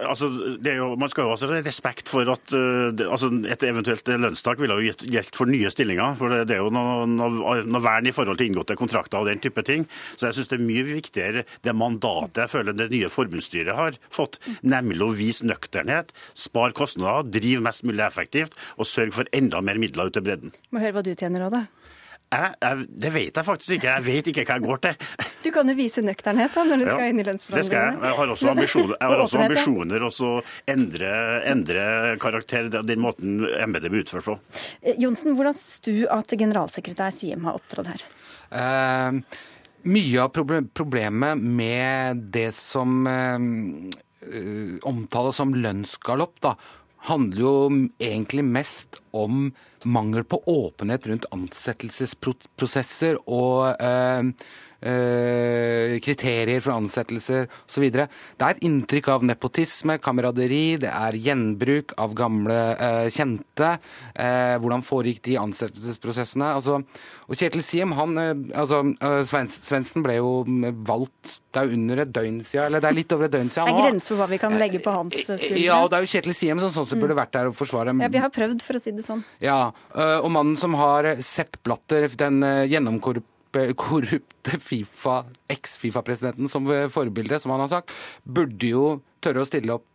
Altså, jo, man skal jo også ha respekt for at uh, altså, et eventuelt lønnstak ville jo gjeldt for nye stillinger. for Det, er jo noe, noe, noe, vern i forhold til inngåtte kontrakter og den type ting. Så jeg syns det er mye viktigere det mandatet jeg føler det nye forbundsstyret har fått, nemlig å vise nøkternhet, spare kostnader, drive mest mulig effektivt og sørge for enda mer midler ut til bredden. Må høre hva du tjener, Råde. Jeg, jeg, det vet jeg faktisk ikke. Jeg vet ikke hva jeg går til. Du kan jo vise nøkternhet da, når du ja, skal inn i lønnsforhandlingene. Det skal jeg. Jeg har også ambisjoner, jeg har også ambisjoner og så endre, endre karakter den måten embetet blir utført på. Eh, Johnsen, hvordan syns du at generalsekretær Siem har opptrådt her? Uh, mye av problemet med det som uh, omtales som lønnsgalopp, da, handler jo egentlig mest om mangel på åpenhet rundt ansettelsesprosesser og eh, kriterier for ansettelser osv. Det er inntrykk av nepotisme, kameraderi, det er gjenbruk av gamle eh, kjente. Eh, hvordan foregikk de ansettelsesprosessene? Altså, og Kjetil Siem, han, eh, altså, eh, Svendsen ble jo valgt det er under et døgn siden, eller det er litt over et døgn siden. Det er grenser for hva vi kan legge på hans skuldre. Ja, og det er jo Kjetil Siem som sånn som burde vært der og forsvare. Ja, vi har prøvd, for å si det sånn. Ja, og mannen som har Sepp Blatter, den gjennomkorrupte korrupte FIFA, eks-Fifa-presidenten som forbilde, som han har sagt, burde jo tørre å stille opp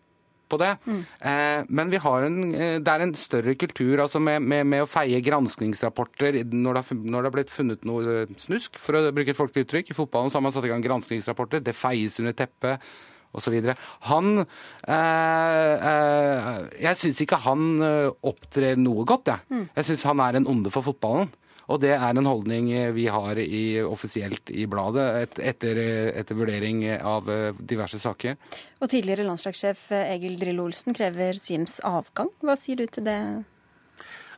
på det. Mm. Eh, men vi har en, eh, det er en større kultur altså med, med, med å feie granskningsrapporter når det, har, når det har blitt funnet noe snusk, for å bruke et folkelig uttrykk. I fotballen så har man satt i gang granskningsrapporter, Det feies under teppet osv. Han eh, eh, Jeg syns ikke han eh, opptrer noe godt, jeg. Mm. Jeg syns han er en onde for fotballen. Og det er en holdning vi har i, offisielt i bladet et, etter, etter, vurdering av eh, diverse saker. Og tidligere landslagssjef Egil Drillo Olsen krever Sims avgang. Hva sier du til det?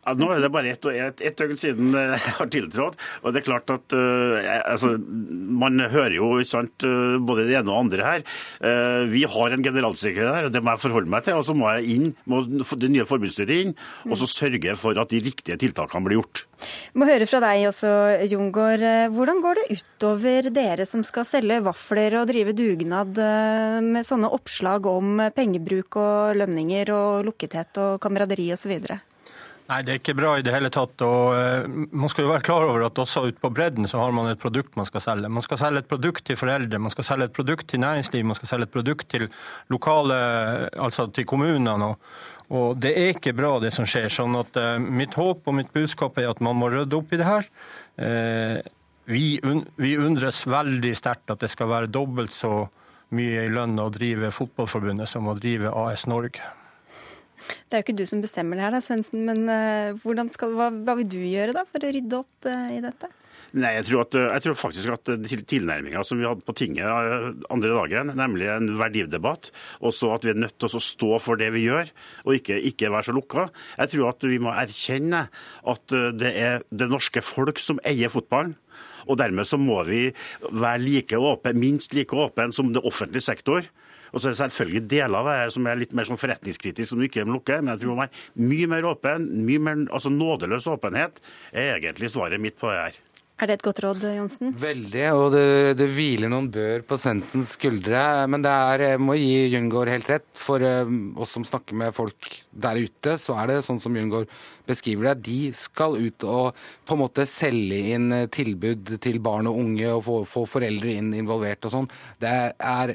Ja, nå er det bare ett et, et døgn siden jeg har tiltrådt. og det er klart at uh, altså, Man hører jo sant, eh, både det ene og andre her. Uh, vi har en generalsekretær, og det må jeg forholde meg til. og Så må jeg inn, må det nye forbundsstyret inn og så sørge for at de riktige tiltakene blir gjort. Jeg må høre fra deg også, Jungård. Hvordan går det utover dere som skal selge vafler og drive dugnad med sånne oppslag om pengebruk og lønninger og lukkethet og kameraderi osv.? Nei, det er ikke bra i det hele tatt. og uh, Man skal jo være klar over at også ute på bredden så har man et produkt man skal selge. Man skal selge et produkt til foreldre, man skal selge et produkt til næringsliv, man skal selge et produkt til lokale, altså til kommunene. Og, og det er ikke bra det som skjer. sånn at uh, Mitt håp og mitt budskap er at man må rydde opp i det her. Uh, vi, un vi undres veldig sterkt at det skal være dobbelt så mye i lønn å drive Fotballforbundet som å drive AS Norge. Det er jo ikke du som bestemmer det her, da, Svendsen. Men uh, skal, hva, hva, vil du gjøre da for å rydde opp uh, i dette? Nei, jeg tror, at, jeg tror, faktisk at tilnærminga som vi hadde på tinget eh, andre dagen, nemlig en verdidebatt, og så at vi er nødt til å stå for det vi gjør, og ikke, ikke være så lukka. Jeg tror at vi må erkjenne at det er det norske folk som eier fotballen. Og dermed så må vi være like åpen, minst like åpen som det offentlige sektor Og så er det selvfølgelig deler av det her som er litt mer sånn forretningskritisk, som du ikke må lukke. Men jeg tror man er mye mer åpen, mye mer altså nådeløs åpenhet, er egentlig svaret mitt på det her. Er det et godt råd, Johnsen? Veldig, og det, det hviler noen bør på Sensens skuldre. Men det er, jeg må gi Jungård helt rett. For uh, oss som snakker med folk der ute, så er det sånn som Jungård beskriver det. De skal ut og på en måte selge inn eh, tilbud til barn og unge og få, få foreldre inn involvert og sånn. Det er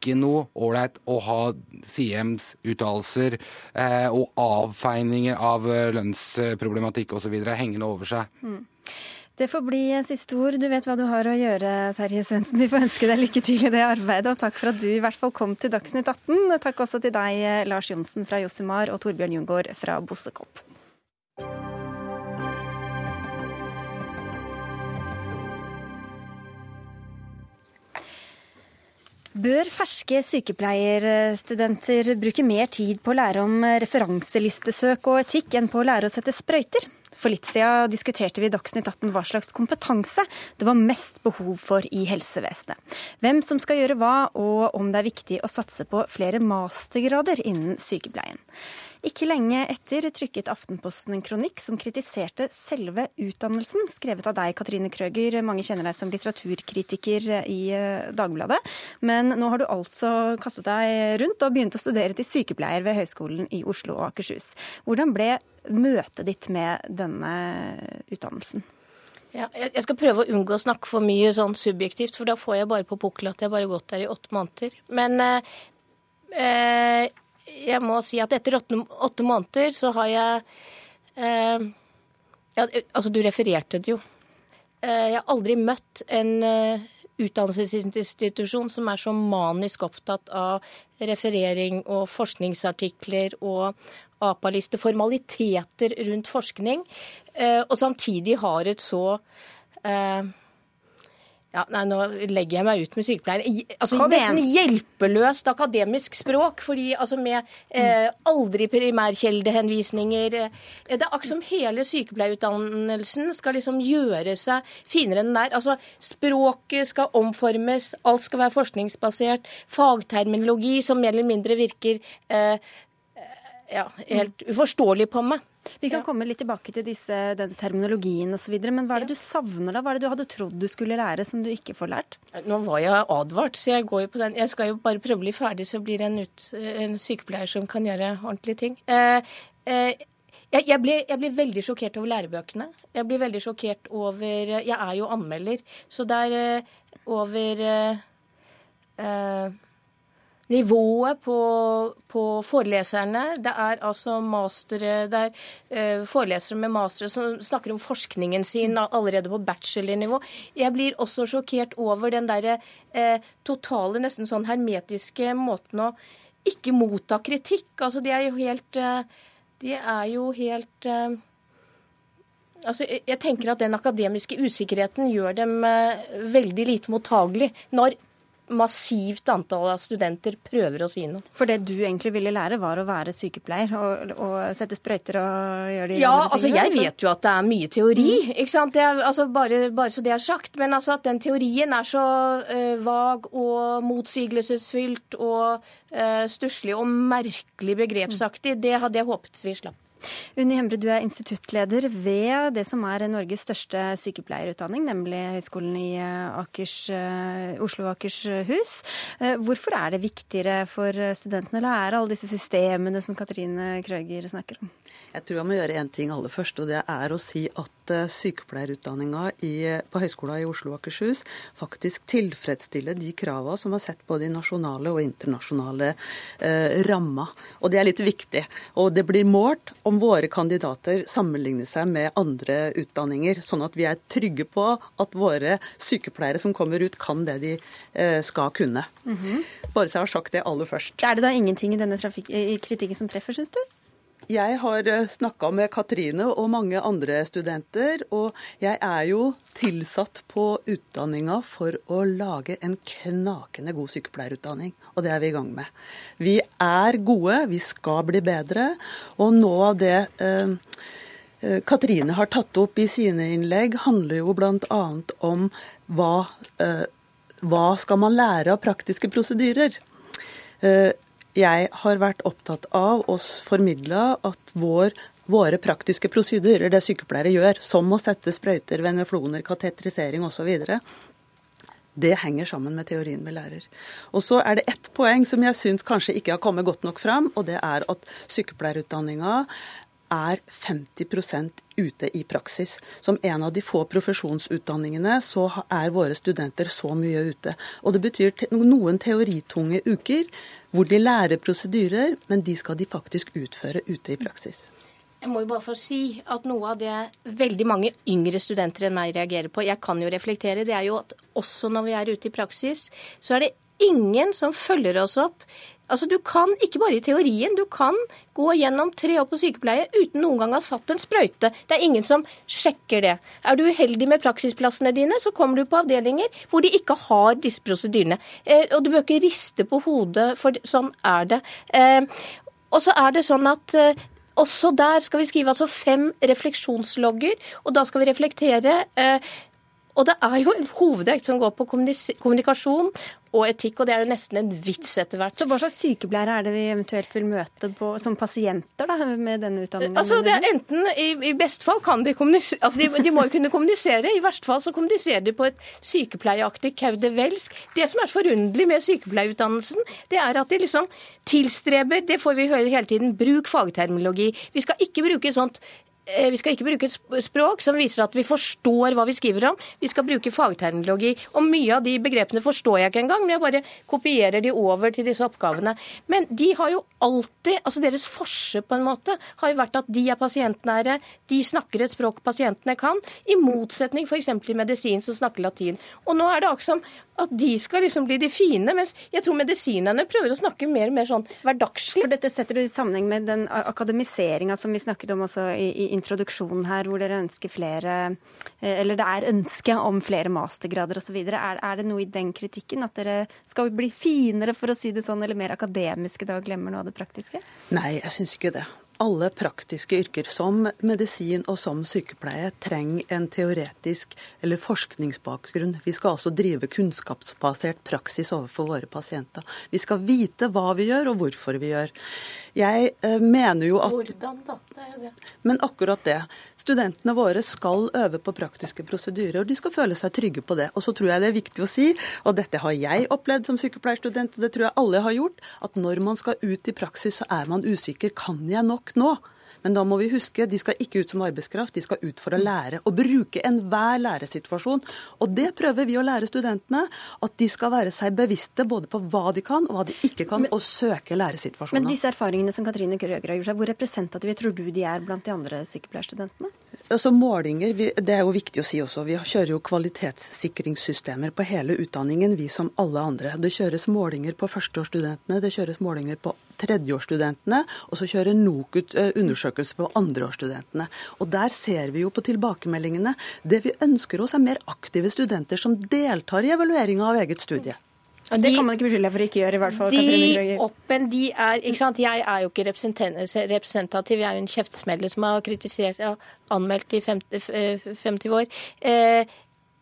ikke noe ålreit å ha Siems uttalelser eh, og avfeininger av lønnsproblematikk osv. hengende over seg. Mm. Det får bli siste ord. Du vet hva du har å gjøre, Terje Svendsen. Vi får ønske deg lykke til i det arbeidet, og takk for at du i hvert fall kom til Dagsnytt 18. Takk også til deg, Lars Johnsen fra Josimar, og Torbjørn Jungård fra Bossekopp. Bør ferske sykepleierstudenter bruke mer tid på å lære om referanselistesøk og etikk enn på å lære å sette sprøyter? For litt siden diskuterte vi i Dagsnytt 18 hva slags kompetanse det var mest behov for i helsevesenet. Hvem som skal gjøre hva, og om det er viktig å satse på flere mastergrader innen sykepleien. Ikke lenge etter trykket Aftenposten en kronikk som kritiserte selve utdannelsen, skrevet av deg, Katrine Krøger. Mange kjenner deg som litteraturkritiker i eh, Dagbladet. Men nå har du altså kastet deg rundt og begynt å studere til sykepleier ved Høgskolen i Oslo og Akershus. Hvordan ble møtet ditt med denne utdannelsen? Ja, jeg skal prøve å unngå å snakke for mye sånn subjektivt, for da får jeg bare på pukkelen at jeg bare har gått der i åtte måneder. Men eh, eh jeg må si at etter åtte, åtte måneder så har jeg eh, ja, Altså, du refererte det jo. Eh, jeg har aldri møtt en eh, utdannelsesinstitusjon som er så manisk opptatt av referering og forskningsartikler og APA-liste, formaliteter rundt forskning, eh, og samtidig har et så eh, ja, nei, Nå legger jeg meg ut med sykepleieren. Altså, Nesten hjelpeløst akademisk språk. fordi altså med eh, aldri primærkjeldehenvisninger eh, Det er akkurat som hele sykepleierutdannelsen skal liksom gjøre seg finere enn den der. Altså, Språket skal omformes, alt skal være forskningsbasert. Fagterminologi som mer eller mindre virker eh, ja, helt uforståelig på meg. Vi kan ja. komme litt tilbake til disse, den terminologien osv. Men hva er det du savner da? Hva er det du hadde trodd du skulle lære som du ikke får lært? Nå var jeg advart, så jeg går jo på den. Jeg skal jo bare prøve å bli ferdig, så blir det en, ut, en sykepleier som kan gjøre ordentlige ting. Eh, eh, jeg, jeg, ble, jeg, ble, veldig sjokkert over lærebøkene. Jeg blir veldig sjokkert over Jeg er jo anmelder, så det er eh, over eh, eh, nivået på, på, foreleserne. Det er altså mastere, det er uh, forelesere med mastere som snakker om forskningen sin allerede på bachelornivå. Jeg blir også sjokkert over den derre uh, totale, nesten sånn hermetiske måten å ikke motta kritikk. Altså, de er jo helt uh, De er jo helt Altså, jeg tenker at Den akademiske usikkerheten gjør dem veldig lite mottagelig når massivt antall av studenter prøver å si noe. For det du egentlig ville lære, var å være sykepleier og, og sette sprøyter og gjøre de ja, tingene? Ja, altså jeg vet jo at det er mye teori, mm. ikke sant. Er, altså bare, bare, så det er sagt. Men altså at den teorien er så uh, vag og motsigelsesfylt og uh, stusslig og merkelig begrepsaktig, det hadde jeg håpet vi slapp. Unni Hembre, du er instituttleder ved det som er Norges største sykepleierutdanning, nemlig Høgskolen i eh, Akers, eh, Oslo og Akershus. Eh, hvorfor er det viktigere for studentene å lære alle disse systemene som Katrine Krøger snakker om? Jeg tror jeg må gjøre én ting aller først, og det er å si at sykepleierutdanninga på Høgskolen i Oslo og Akershus faktisk tilfredsstiller de kravene som er sett både i nasjonale og internasjonale eh, rammer. Og det er litt viktig. Og det blir målt om våre kandidater sammenligner seg med andre utdanninger, sånn at vi er trygge på at våre sykepleiere som kommer ut, kan det de eh, skal kunne. Mm -hmm. Bare så jeg har sagt det aller først. Er det da ingenting i denne i kritikken som treffer, syns du? Jeg har eh, snakka med Katrine og mange andre studenter, og jeg er jo tilsatt på utdanninga for å lage en knakende god sykepleierutdanning, og det er vi i gang med. Vi er gode, vi skal bli bedre, og noe av det eh, eh Katrine har tatt opp i sine innlegg, handler jo bl.a. om hva, eh, hva skal man lære av praktiske prosedyrer. Eh, jeg har vært opptatt av å formidle at vår våre praktiske prosedyrer, det sykepleiere gjør, som å sette sprøyter, venefloner, katetrisering osv., det henger sammen med teorien vi lærer. Og så er det ett poeng som jeg syns kanskje ikke har kommet godt nok fram, og det er at sykepleierutdanninga er 50% ute i praksis. Som en av de få profesjonsutdanningene så er våre studenter så mye ute. Og det betyr noen teoritunge uker hvor de lærer prosedyrer, men de skal de faktisk utføre ute i praksis. Jeg må jo bare få si at noe av det veldig mange yngre studenter enn meg reagerer på, jeg kan jo reflektere, det er jo at også når vi er ute i praksis, så er det ingen som følger oss opp. Altså, Du kan, ikke bare i teorien, du kan gå gjennom tre år på sykepleie uten noen gang å ha satt en sprøyte. Det er ingen som sjekker det. Er du uheldig med praksisplassene dine, så kommer du på avdelinger hvor de ikke har disse prosedyrene. Eh, og du bør ikke riste på hodet, for sånn er det. Eh, og så er det sånn at eh, også der skal vi skrive altså fem refleksjonslogger, og da skal vi reflektere. Eh, og det er jo en hovedvekt som går på kommunikasjon og etikk, og det er jo nesten en vits etter hvert. Så hva slags sykepleiere er det vi eventuelt vil møte på, som pasienter da, med denne utdanningen? Altså, det er enten, I, i best fall kan de kommunisere altså, de, de, må jo kunne kommunisere. I verste fall så kommuniserer de på et sykepleieaktig kaudevelsk. Det som er forunderlig med sykepleierutdannelsen, det er at de liksom tilstreber, det får vi høre hele tiden, bruk fagterminologi. Vi skal ikke bruke sånt vi skal ikke bruke et språk som viser at vi forstår hva vi skriver om. Vi skal bruke fagterminologi. Og mye av de begrepene forstår jeg ikke engang, men jeg bare kopierer de over til disse oppgavene. Men de har jo alltid Altså deres forse på en måte har jo vært at de er pasientnære, de snakker et språk pasientene kan, i motsetning f.eks. i medisin som snakker latin. Og nå er det akkurat som at de skal liksom bli de fine, mens jeg tror medisinerne prøver å snakke mer og mer sånn hverdagslig. For dette setter du i sammenheng med den akademiseringa som vi snakket om også i, i introduksjonen her, hvor dere ønsker flere eh, Eller det er ønske om flere mastergrader osv. Er, er det noe i den kritikken at dere skal bli finere, for å si det sånn, eller mer akademiske da og glemmer noe av det praktiske? Nei, jeg syns ikke det alle praktiske yrker, som medisin og som sykepleie, trenger en teoretisk eller forskningsbakgrunn. Vi skal altså drive kunnskapsbasert praksis overfor våre pasienter. Vi skal vite hva vi gjør, og hvorfor vi gjør. Jeg eh, mener jo at Hvordan, da? Det er jo det. Men akkurat det. Studentene våre skal øve på praktiske prosedyrer, og de skal føle seg trygge på det. Og så tror jeg det er viktig å si, og dette har jeg opplevd som sykepleierstudent, og det tror jeg alle har gjort, at når man skal ut i praksis, så er man usikker. Kan jeg nok nå? Men da må vi huske, de skal ikke ut som arbeidskraft, de skal ut for å lære. Og bruke enhver læresituasjon. Og det prøver vi å lære studentene. At de skal være seg bevisste både på hva de kan og hva de ikke kan, men, og søke læresituasjoner. Men disse erfaringene som Katrine Krøger har gjort seg, hvor representative tror du de er blant de andre sykepleierstudentene? Altså målinger, Det er jo viktig å si også. Vi kjører jo kvalitetssikringssystemer på hele utdanningen, vi som alle andre. Det kjøres målinger på førsteårsstudentene, det kjøres målinger på tredjeårsstudentene, og så kjører NOKUT eh, undersøkelse på andreårsstudentene. Og Der ser vi jo på tilbakemeldingene. Det vi ønsker oss, er mer aktive studenter som deltar i evalueringa av eget studie. De, det kan man ikke beskylde deg for å ikke gjøre, i hvert fall. De oppen, de er, ikke sant? Jeg er jo ikke representativ, jeg er jo en kjeftsmeller som har kritisert og anmeldt i 50, 50 år. Eh,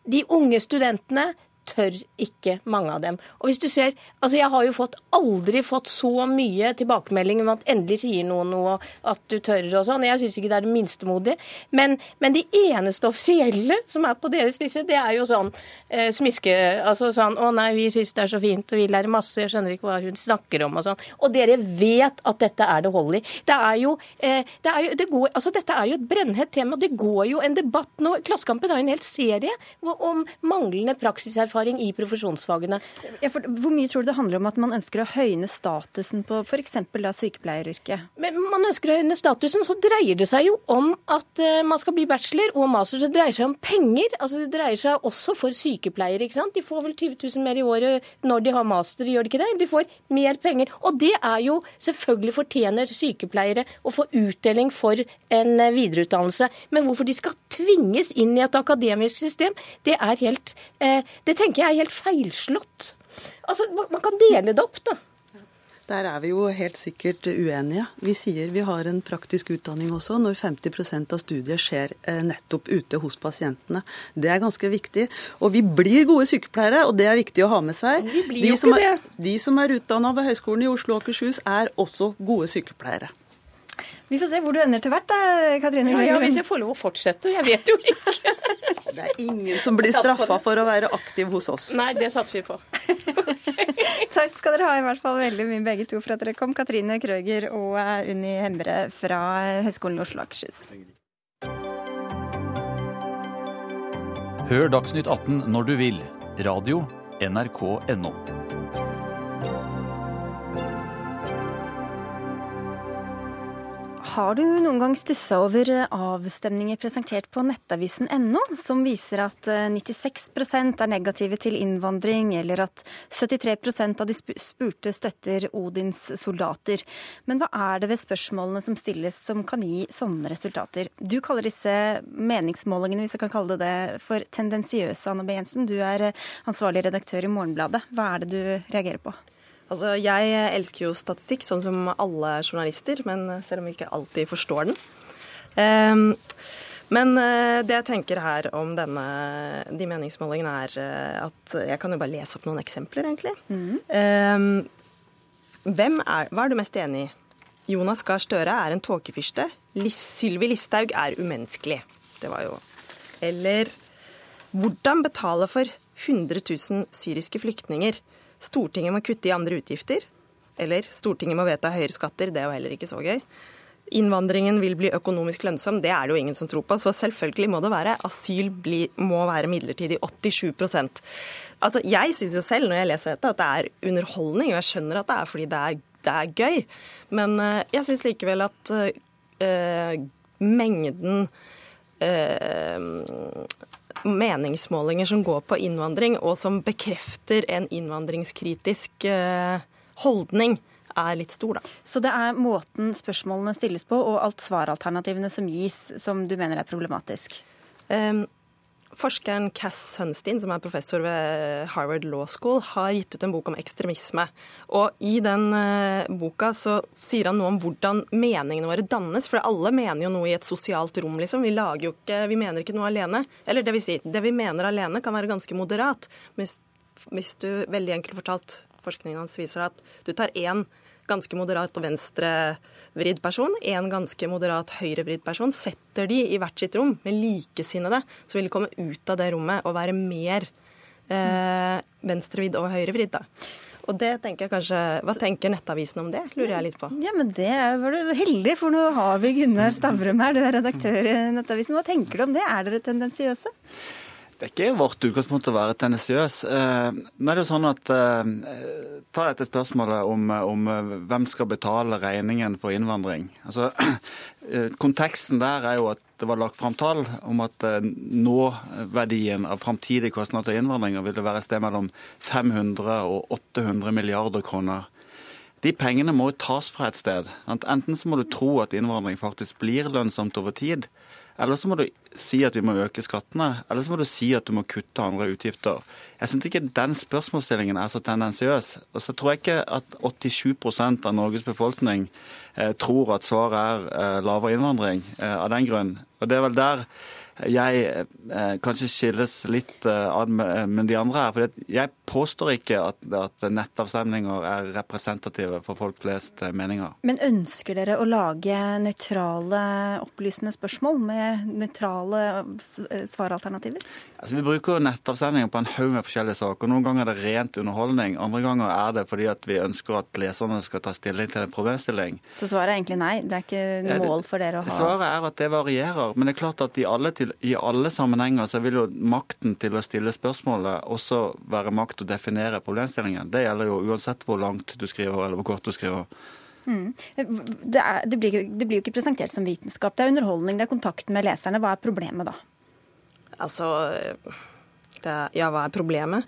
de unge studentene tør ikke mange av dem. Og hvis du ser, altså Jeg har jo fått, aldri fått så mye tilbakemelding om at endelig sier noen noe, at du tør og sånn. Jeg syns ikke det er det minste modige. Men, men, de eneste offisielle som er på deres liste, det er jo sånn eh, smiske Altså sånn Å nei, vi syns det er så fint, og vi lærer masse, jeg skjønner ikke hva hun snakker om og sånn. Og dere vet at dette er det hold i. Det er jo, eh, det er jo det går, altså Dette er jo et brennhett tema. Det går jo en debatt nå. Klassekampen har en hel serie om manglende praksiserfaring erfaring i profesjonsfagene. Hvor mye tror du det handler om at man ønsker å høyne statusen på f.eks. sykepleieryrket? Men man ønsker å høyne statusen, så dreier det seg jo om at uh, man skal bli bachelor og master. Så det dreier seg om penger. Altså Det dreier seg også for sykepleiere. ikke sant? De får vel 20 000 mer i året når de har master, gjør de ikke det? De får mer penger. Og det er jo selvfølgelig fortjener sykepleiere å få utdeling for en eh, videreutdannelse. Men hvorfor de skal tvinges inn i et akademisk system, det er helt uh, Det tenker tenker jeg er helt feilslått. Altså, Man kan dele det opp, da. Der er vi jo helt sikkert uenige. Vi sier vi har en praktisk utdanning også, når 50 av studiet skjer eh, nettopp ute hos pasientene. Det er ganske viktig. Og vi blir gode sykepleiere, og det er viktig å ha med seg. Vi blir De jo ikke er, de som er utdanna ved Høgskolen i Oslo og Akershus, er også gode sykepleiere. Vi får se hvor du ender til hvert, da, Katrine. Ja, ja, hvis jeg får lov å fortsette. Jeg vet jo ikke. Det er ingen som blir straffa for å være aktiv hos oss. Nei, det satser vi på. Takk skal dere ha i hvert fall veldig mye begge to for at dere kom. Katrine Krøger og eh, Unni Hemre fra Høgskolen i Oslo og Akershus. Hør Dagsnytt 18 når du vil. Radio NRK.no. Har du noen gang stussa over eh, avstemninger presentert på nettavisen.no, som viser at eh, 96% er negative til innvandring, eller at 73% av de spurte støtter Odins soldater? Men hva er det ved spørsmålene som stilles som kan gi sånne resultater? Du kaller disse meningsmålingene, hvis jeg kan kalle det det, for tendensiøse, Anne B. Jensen. Du er eh, ansvarlig redaktør i Morgenbladet. Hva er det du reagerer på? Altså, Jeg elsker jo statistikk, sånn som alle journalister, men selv om vi ikke alltid forstår den. Um, men eh, det jeg tenker her om denne, de meningsmålingene, er eh, at Jeg kan jo bare lese opp noen eksempler, egentlig. Ehm, hvem er, hva er du mest enig i? Jonas Gahr Støre er en tåkefyrste. Sylvi Listhaug er umenneskelig. Det var jo Eller hvordan betale for 100 000 syriske flyktninger? Stortinget må kutte i andre utgifter. Eller Stortinget må vedta høyere skatter. Det er jo heller ikke så gøy. Innvandringen vil bli økonomisk lønnsom. Det er det jo ingen som tror på. Så selvfølgelig må det være. Asyl bli, må være midlertidig. 87% Altså, Jeg syns jo selv når jeg leser dette at det er underholdning, og jeg skjønner at det er fordi det er, det er gøy. Men uh, jeg syns likevel at uh, mengden eh, meningsmålinger som går på innvandring, og som bekrefter en innvandringskritisk eh, holdning, er litt stor, da. Så det er måten spørsmålene stilles på, og alt svaralternativene som gis, som du mener er problematisk? Um, forskeren Cass Sunstein, som er professor ved Harvard Law School, har gitt ut en bok om ekstremisme. Og i den eh, boka så sier han noe om hvordan meningene våre dannes. For alle mener jo noe i et sosialt rom, liksom. Vi, lager jo ikke, vi mener ikke noe alene. Eller det vil si, det vi mener alene kan være ganske moderat. Hvis, hvis du, veldig enkelt fortalt, forskningen hans viser at du tar én ganske moderat venstrevridd person, en ganske moderat høyrevridd person, setter de i hvert sitt rom med likesinnede, så vil de komme ut av det rommet og være mer eh, venstrevridd og høyrevridd. da. Og det tenker jeg kanskje, Hva tenker Nettavisen om det, lurer jeg litt på. Ja, men det var du heldig, for nå har vi Gunnar Stavrum her, du er redaktør i Nettavisen. Hva tenker du om det? Er dere tendensiøse? Det er ikke vårt utgangspunkt å være tendensiøs. Eh, nå er det jo sånn at eh, Ta dette spørsmålet om, om eh, hvem skal betale regningen for innvandring. Altså, konteksten der er jo at det var lagt fram tall om at nåverdien av framtidige kostnader til innvandring ville være et sted mellom 500 og 800 milliarder kroner. De pengene må jo tas fra et sted. Enten så må du tro at innvandring faktisk blir lønnsomt over tid, eller så må du si at vi må øke skattene, eller så må du si at du må kutte andre utgifter. Jeg syns ikke den spørsmålsstillingen er så tendensiøs. Og så tror jeg ikke at 87% av Norges befolkning eh, tror at svaret er eh, lavere innvandring eh, av den grunn. Og det er vel der jeg eh, kanskje skilles litt eh, ad med, med de andre her. For jeg påstår ikke at, at nettavstemninger er representative for folk flest eh, meninger. Men ønsker dere å lage nøytrale, opplysende spørsmål med nøytrale svaralternativer? Altså, vi bruker nettavstemninger på en haug med forskjellige saker. Noen ganger er det rent underholdning, andre ganger er det fordi at vi ønsker at leserne skal ta stilling til en problemstilling. Så svaret er egentlig nei. Det er ikke noe mål for dere å ha Svaret er at det varierer. Men det er klart at i alle, i alle sammenhenger så vil jo makten til å stille spørsmålet også være makt å definere problemstillingen. Det gjelder jo uansett hvor langt du skriver eller hvor kort du skriver. Mm. Det, er, det, blir, det blir jo ikke presentert som vitenskap. Det er underholdning, det er kontakten med leserne. Hva er problemet da? Altså det er, Ja, hva er problemet?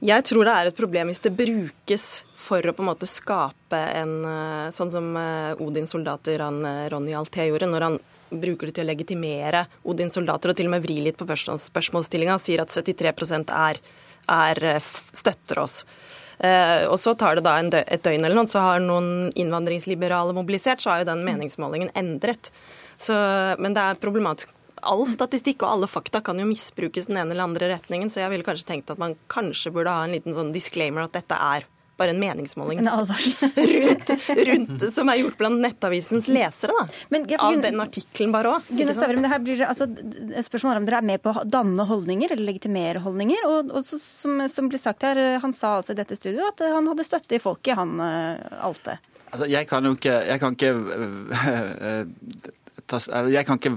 Jeg tror det er et problem hvis det brukes for å på en måte skape en eh, Sånn som eh, Odins soldater, han eh, Ronny Alté gjorde, når han bruker det til å legitimere Odins soldater og til og med vri litt på spørsmål- spørsmålsstillinga, sier at 73 er, er, eh, støtter oss. Eh, og så tar det da dø et døgn eller noe, så har noen innvandringsliberale mobilisert, så har jo den meningsmålingen endret. Så, men det er problematisk. All statistikk og alle fakta kan jo misbrukes den ene eller andre retningen, så jeg ville kanskje tenkt at man kanskje burde ha en liten sånn disclaimer at dette er bare en meningsmåling En rundt, rundt, som er gjort blant Nettavisens lesere. da. Men, ja, Av den artikkelen bare òg. Gunnar Stavrum, det her blir altså, spørsmålet spørsmål om dere er med på å danne holdninger, eller legitimere holdninger. Og, og så, som, som ble sagt her, Han sa altså i dette studioet at han hadde støtte i folket, han eh, Alte. Altså, jeg kan jo ikke Jeg kan ikke eller jeg kan ikke,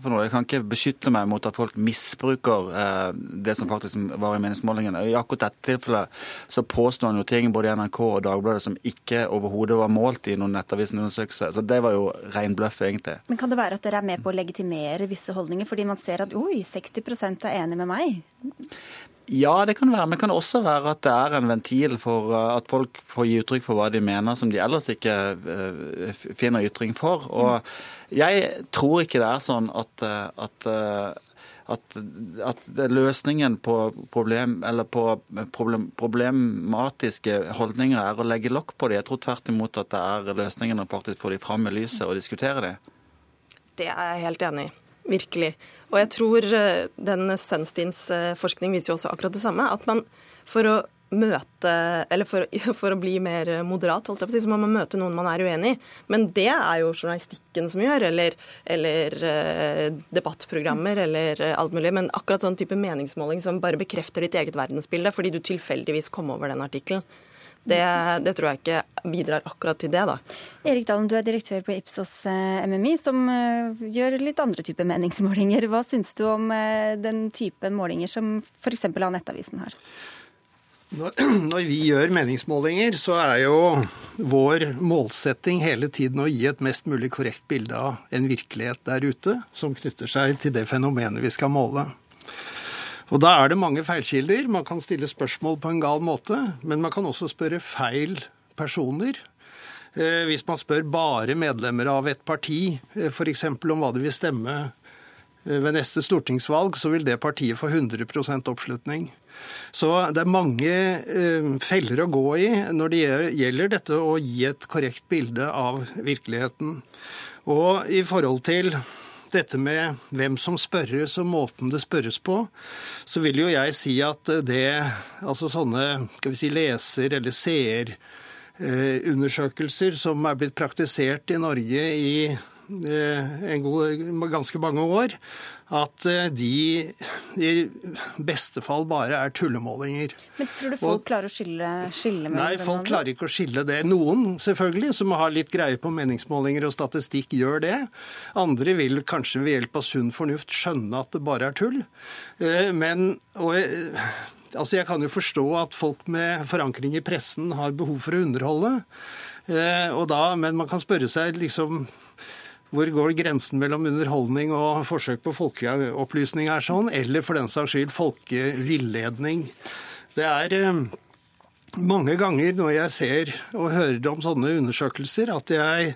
for noe, jeg kan ikke beskytte meg mot at folk misbruker øh, det som faktisk var i meningsmålingene. I akkurat dette tilfellet så påstår han jo ting både i NRK og Dagbladet som ikke overhodet var målt i noen Nettavisen-undersøkelse. Så det var jo ren bløff, egentlig. Men kan det være at dere er med på å legitimere visse holdninger, fordi man ser at oi, 60% er enig med meg? Ja, det kan være. Men det kan også være at det er en ventil for uh, at folk får gi uttrykk for hva de mener som de ellers ikke uh, finner ytring for. Og jeg tror ikke det er sånn at, uh, at at, at løsningen på, problem, på problem, problematiske holdninger er å legge lokk på det. Jeg tror tvert imot at det er løsningen å faktisk få de fram i lyset og diskutere det. Det er jeg helt enig i. Virkelig. Og jeg tror eh, den Sunsteins eh, forskning viser jo også akkurat det samme. At man for å møte Eller for, for å bli mer moderat, holdt jeg på å si, så må man møte noen man er uenig i. Men det er jo journalistikken som gjør, eller, eller eh, debattprogrammer eller alt mulig. Men akkurat sånn type meningsmåling som bare bekrefter ditt eget verdensbilde fordi du tilfeldigvis kom over den artikkelen. Det, det tror jeg ikke bidrar akkurat til det, da. Erik Dalen, du er direktør på Ipsos eh, MMI, som eh, gjør litt andre typer meningsmålinger. Hva syns du om eh, den type målinger som f.eks. av Nettavisen har? Når, når vi gjør meningsmålinger, så er jo vår målsetting hele tiden å gi et mest mulig korrekt bilde av en virkelighet der ute, som knytter seg til det fenomenet vi skal måle. Og da er det mange feilkilder. Man kan stille spørsmål på en gal måte, men man kan også spørre feil personer. Eh, Hvis man spør bare medlemmer av et parti, f.eks. om hva de vil stemme eh, ved neste stortingsvalg, så vil det partiet få 100% oppslutning. Så det er mange eh, feller å gå i når det gjelder dette å gi et korrekt bilde av virkeligheten. Og i forhold til dette med hvem som spørres og måten det spørres på, så vil jo jeg si at det Altså sånne skal vi si, leser- eller seerundersøkelser som er blitt praktisert i Norge i god, ganske mange år, at eh, de i beste fall bare er tullemålinger. Men Tror du folk klarer å skille, skille mellom Nei, folk klarer ikke å skille det. Noen selvfølgelig, som har litt greie på meningsmålinger og statistikk, gjør det. Andre vil kanskje ved hjelp av sunn fornuft skjønne at det bare er tull. Eh, Men og, eh, altså jeg kan jo forstå at folk med forankring i pressen har behov for å underholde. Eh, Og da, men man kan spørre seg liksom hvor går grensen mellom underholdning og forsøk på folkeopplysning er sånn, eller for den saks skyld folkevilledning? Det er eh, mange ganger når jeg ser og hører om sånne undersøkelser, at jeg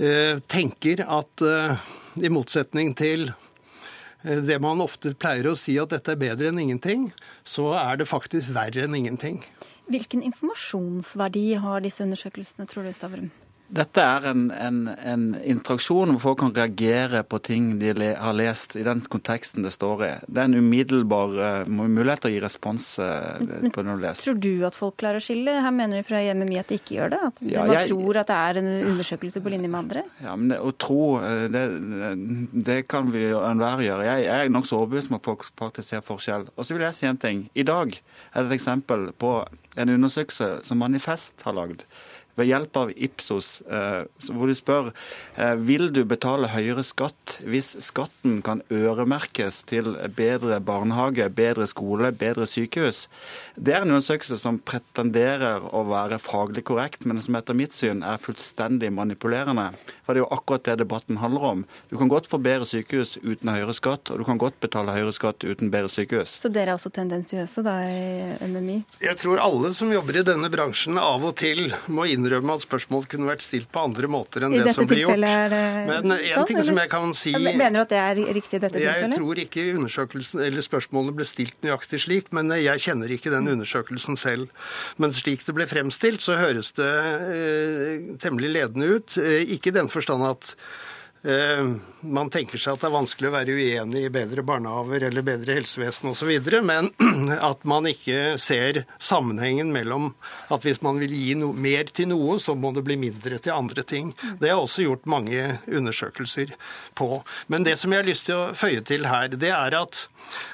eh, tenker at eh, i motsetning til det man ofte pleier å si at dette er bedre enn ingenting, så er det faktisk verre enn ingenting. Hvilken informasjonsverdi har disse undersøkelsene, tror du, Stavrum? Dette er en, en, en interaksjon hvor folk kan reagere på ting de le, har lest i den konteksten det står i. Det er en umiddelbar uh, mulighet til å gi respons uh, på det du leser. Tror du at folk klarer å skille? Her mener de fra MMI at de ikke gjør det? At Ja, man jeg- tror at det er en undersøkelse på linje med andre? Ja, men det, Å tro, eh, det, det kan vi enhver gjøre. Jeg, jeg er nokså overbevist om at folk faktisk ser forskjell. Og så vil jeg si en ting. I dag er det et eksempel på en undersøkelse som Manifest har lagd. Ved hjelp av Ipsos, eh, hvor du spør eh, vil du betale høyere skatt hvis skatten kan øremerkes til bedre barnehage, bedre skole, bedre sykehus. Det er en undersøkelse som pretenderer å være faglig korrekt, men som etter mitt syn er fullstendig manipulerende. For det er jo akkurat det debatten handler om. Du kan godt få bedre sykehus uten høyere skatt, og du kan godt betale høyere skatt uten bedre sykehus. Så dere er også tendensiøse da i MMI? Jeg tror alle som jobber i denne bransjen av og til må innrømme innrømme at spørsmål kunne vært stilt på andre måter enn I det som ble gjort. er det Men en sånn, ting som jeg kan si Jeg Mener du at det er riktig i dette Jeg tilfellet? tror ikke undersøkelsen eller spørsmålene ble stilt nøyaktig slik, men jeg kjenner ikke den undersøkelsen selv. Men slik det ble fremstilt, så høres det eh, temmelig ledende ut. Eh, ikke i den forstand at man tenker seg at det er vanskelig å være uenig i bedre barnehaver eller bedre helsevesen osv., men at man ikke ser sammenhengen mellom at hvis man vil gi no mer til noe, så må det bli mindre til andre ting. Det har også gjort mange undersøkelser på. Men det som jeg har lyst til å føye til her, det er at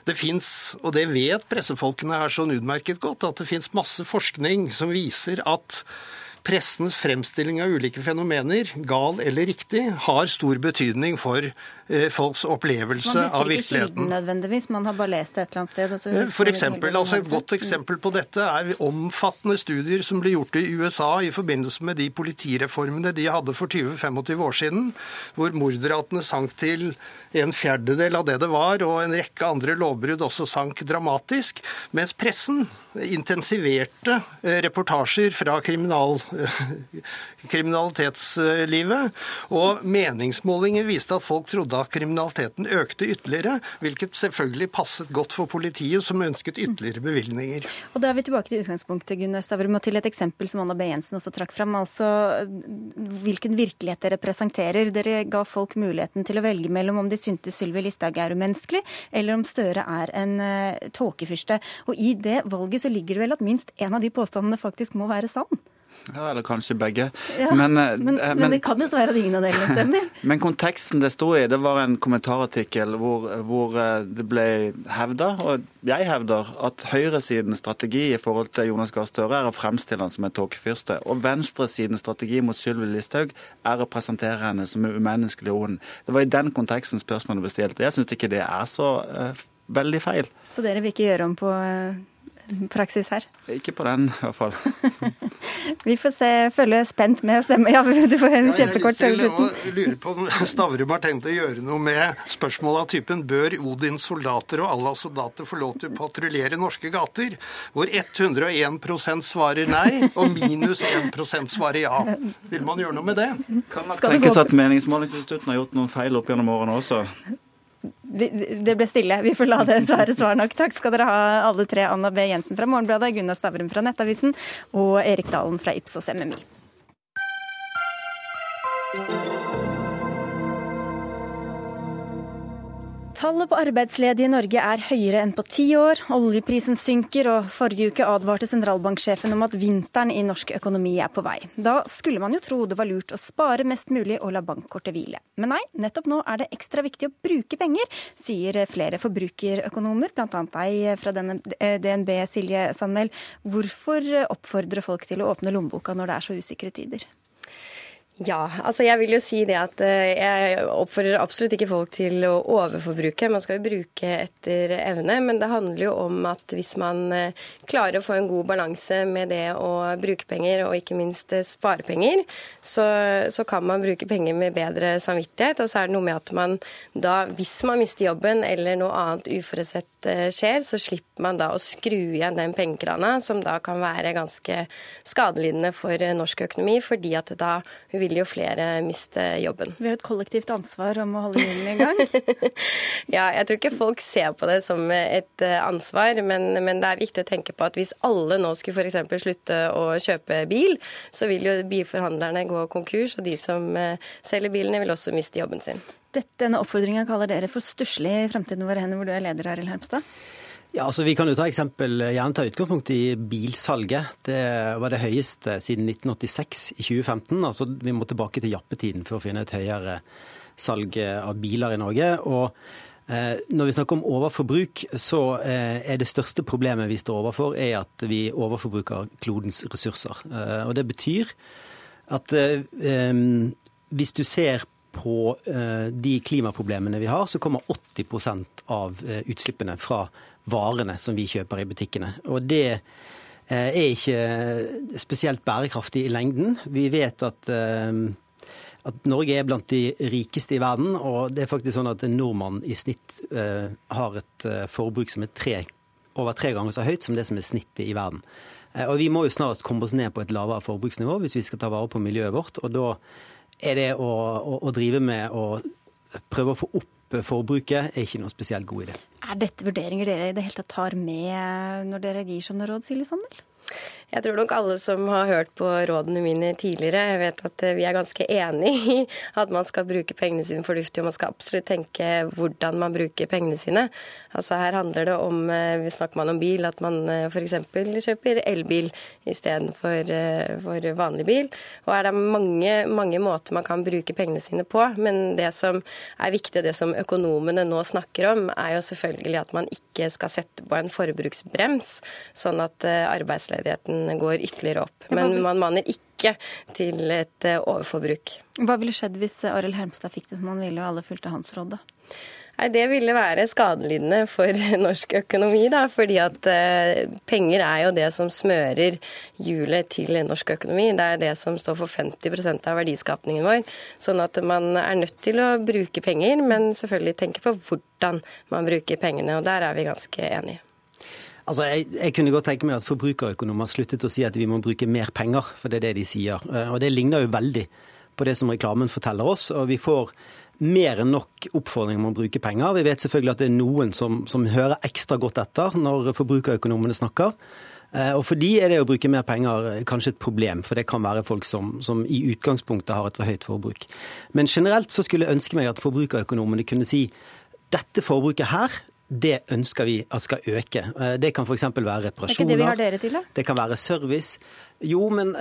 det fins, og det vet pressefolkene her sånn utmerket godt, at det fins masse forskning som viser at pressens fremstilling av ulike fenomener, gal eller riktig, har stor betydning for folks opplevelse av virkeligheten. Man husker ikke kilden nødvendigvis, man har bare lest det et eller annet sted. Eh, For eksempel, altså Et godt eksempel på dette er omfattende studier som ble gjort i USA i forbindelse med de politireformene de hadde for 20-25 år siden, hvor mordratene sank til en fjerdedel av det det var, og en rekke andre lovbrudd også sank dramatisk, mens pressen intensiverte eh, reportasjer fra kriminal, kriminalitetslivet. Og meningsmålinger viste at folk trodde at kriminaliteten økte ytterligere, hvilket selvfølgelig passet godt for politiet, som ønsket ytterligere bevilgninger. Og da er vi tilbake til utgangspunktet, Gunnar Stavrum, og til et eksempel som Anna B. Jensen også trakk fram. Altså hvilken virkelighet dere presenterer. Dere ga folk muligheten til å velge mellom om de syntes Sylvi Listhaug er umenneskelig, eller om Støre er en uh, tåkefyrste. Og i det valget så ligger det vel at minst en av de påstandene faktisk må være sann. Ja, eller kanskje begge. Ja, men, eh, men, eh, men det kan jo så være at ingen av delene stemmer. Men konteksten det sto i, det var en kommentarartikkel hvor, hvor eh, det ble hevda, og jeg hevder, at høyresidens strategi i forhold til Jonas Gahr Støre er å fremstille han som en tåkefyrste. Og venstresidens strategi mot Sylvi Listhaug er å presentere henne som en umenneskelig ond. Det var i den konteksten spørsmålet ble stilt. Jeg syns ikke det er så eh, veldig feil. Så dere vil ikke gjøre om på uh, praksis her? Ikke på den, i hvert fall. Vi får se, følge spent med og stemme. Ja, du får en kjempekort til slutten. Jeg å lure på om Stavrum har tenkt å gjøre noe med spørsmålet av typen bør Odins soldater og Allahs soldater få lov til å patruljere norske gater? Hvor 101% svarer nei, og minus 1% svarer ja. Vil man gjøre noe med det? Kan man tenkes at Meningsmålingsinstitutten har gjort noen feil opp gjennom årene også? Det ble stille. Vi får la det svare svar nok. Takk skal dere ha, alle tre. Anna B. Jensen fra Morgenbladet, Gunnar Stavrum fra Nettavisen og Erik Dalen fra Ipsos MMI. Tallet på arbeidsledige i Norge er høyere enn på ti år. Oljeprisen synker, og forrige uke advarte sentralbanksjefen om at vinteren i norsk økonomi er på vei. Da skulle man jo tro det var lurt å spare mest mulig og la bankkortet hvile. Men nei, nettopp nå er det ekstra viktig å bruke penger, sier flere forbrukerøkonomer, bl.a. deg fra DNB, Silje Sandmæl. Hvorfor oppfordre folk til å åpne lommeboka når det er så usikre tider? Ja, altså jeg vil jo si det at eh, jeg oppfordrer absolutt ikke folk til å overforbruke. Man skal jo bruke etter evne, men det handler jo om at hvis man eh, klarer å få en god balanse med det å bruke penger, og ikke minst eh, spare penger, så, så kan man bruke penger med bedre samvittighet. Og så er det noe med at man da, hvis man mister jobben eller noe annet uforutsett skjer, så slipper man da å skru igjen den pengekrana, som da kan være ganske skadelidende for norsk økonomi, fordi at da vil jo flere miste jobben. Vi har et kollektivt ansvar om å holde hjulene i gang. ja, jeg tror ikke folk ser på det som et ansvar, men, men det er viktig å tenke på at hvis alle nå skulle f.eks. slutte å kjøpe bil, så vil jo bilforhandlerne gå konkurs, og de som selger bilene vil også miste jobben sin. Dette, denne oppfordringa kaller dere for stusslig i Fremtiden vår hender, hvor du er leder, Arild Hermstad? Ja, altså Vi kan jo ta eksempel, gjerne ta utgangspunkt i bilsalget. Det var det høyeste siden 1986 i 2015. altså Vi må tilbake til jappetiden for å finne et høyere salg av biler i Norge. og eh, når vi snakker om overforbruk, så eh, er det største problemet vi står overfor, er at vi overforbruker klodens ressurser. Eh, og Det betyr at hvis du ser på de klimaproblemene vi har, så kommer 80% av utslippene fra varene som vi kjøper i butikkene. Og det er ikke spesielt bærekraftig i lengden. Vi vet at, at Norge er blant de rikeste i verden, og det er faktisk sånn at en nordmann i snitt har et forbruk som er tre, over tre ganger så høyt som det som er snittet i verden. Eh, Og vi må jo snart komme oss ned på et lavere forbruksnivå hvis vi skal ta vare på miljøet vårt. Og da er det å, å, å drive med å prøve å få opp forbruket er ikke noe spesielt god idé. Er dette vurderinger dere i det hele tatt tar med når dere gir sånne råd, Silje Sandel? Jeg tror nok alle som har hørt på rådene mine tidligere, vet at eh, vi er ganske enig i at man skal bruke pengene sine fornuftig, og man skal absolutt tenke hvordan man bruker pengene sine. Altså Her handler det om, hvis vi snakker man om bil, at man f.eks. kjøper elbil istedenfor for vanlig bil. Og er det mange, mange måter man kan bruke pengene sine på. Men det som er viktig, og det som økonomene nå snakker om, er jo selvfølgelig at man ikke skal sette på en forbruksbrems, sånn at arbeidsledigheten går ytterligere opp. Men man maner ikke til et overforbruk. Hva ville skjedd hvis Arild Hermstad fikk det som han ville, og alle fulgte hans råd, da? Nei, Det ville være skadelidende for norsk økonomi, da. Fordi at eh, penger er jo det som smører hjulet til norsk økonomi. Det er det som står for 50% av verdiskapningen vår. Sånn at man er nødt til å bruke penger, men selvfølgelig tenke på hvordan man bruker pengene. Og der er vi ganske enige. Altså, jeg, jeg, kunne godt tenke meg at forbrukerøkonomer sluttet å si at vi må bruke mer penger, for det er det de sier. Og det ligner jo veldig på det som reklamen forteller oss. og vi får mer enn nok oppfordring om å bruke penger. Vi vet selvfølgelig at det er noen som, som hører ekstra godt etter når forbrukerøkonomene snakker. Og For de er det å bruke mer penger kanskje et problem, for det kan være folk som, som, i utgangspunktet har et for høyt forbruk. Men generelt så skulle jeg ønske meg at forbrukerøkonomene kunne si dette forbruket her det ønsker vi at skal øke. Det kan f.eks. være reparasjoner. Det er ikke det vi har dere til, da? Det kan være service. Jo, men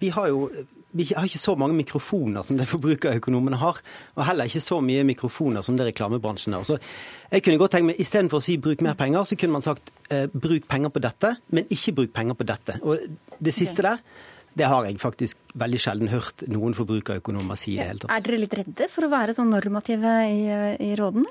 vi har jo vi har ikke så mange mikrofoner som det forbrukerøkonomene har. Og heller ikke så mye mikrofoner som det reklamebransjen har. Så jeg kunne godt tenke meg, Istedenfor å si bruk mer penger, så kunne man sagt eh, bruk penger på dette, men ikke bruk penger på dette. Og det siste der det har jeg faktisk veldig sjelden hørt noen forbrukerøkonomer si i det hele tatt. Er dere litt redde for å være sånn normative i, i rådene?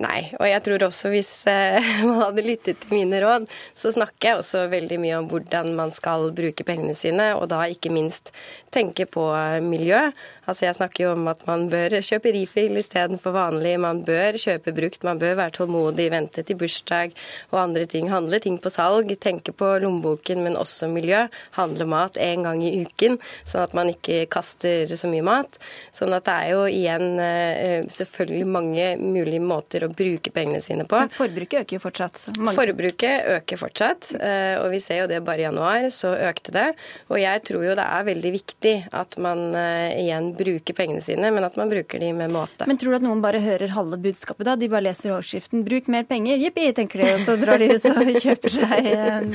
Nei, og jeg tror også hvis eh, man hadde lyttet til mine råd, så snakker jeg også veldig mye om hvordan man skal bruke pengene sine, og da ikke minst tenke på miljø. Altså Jeg snakker jo om at man bør kjøpe refill istedenfor vanlig, man bør kjøpe brukt, man bør være tålmodig, vente til bursdag og andre ting. Handle ting på salg, tenke på lommeboken, men også miljø. Handle mat én gang i uken, sånn at man ikke kaster så mye mat. Sånn at det er jo igjen eh, selvfølgelig mange mulige måter å bruke pengene sine på. Men forbruket øker jo fortsatt. Mange... Forbruket øker fortsatt, eh, og vi ser jo det bare i januar, så økte det. Og jeg tror jo det er veldig viktig at man eh, igjen bruker pengene sine, men at man bruker de med måte. Men tror du at noen bare hører halve budskapet da? De bare leser overskriften 'bruk mer penger', jippi, tenker de, og så drar de ut og kjøper seg en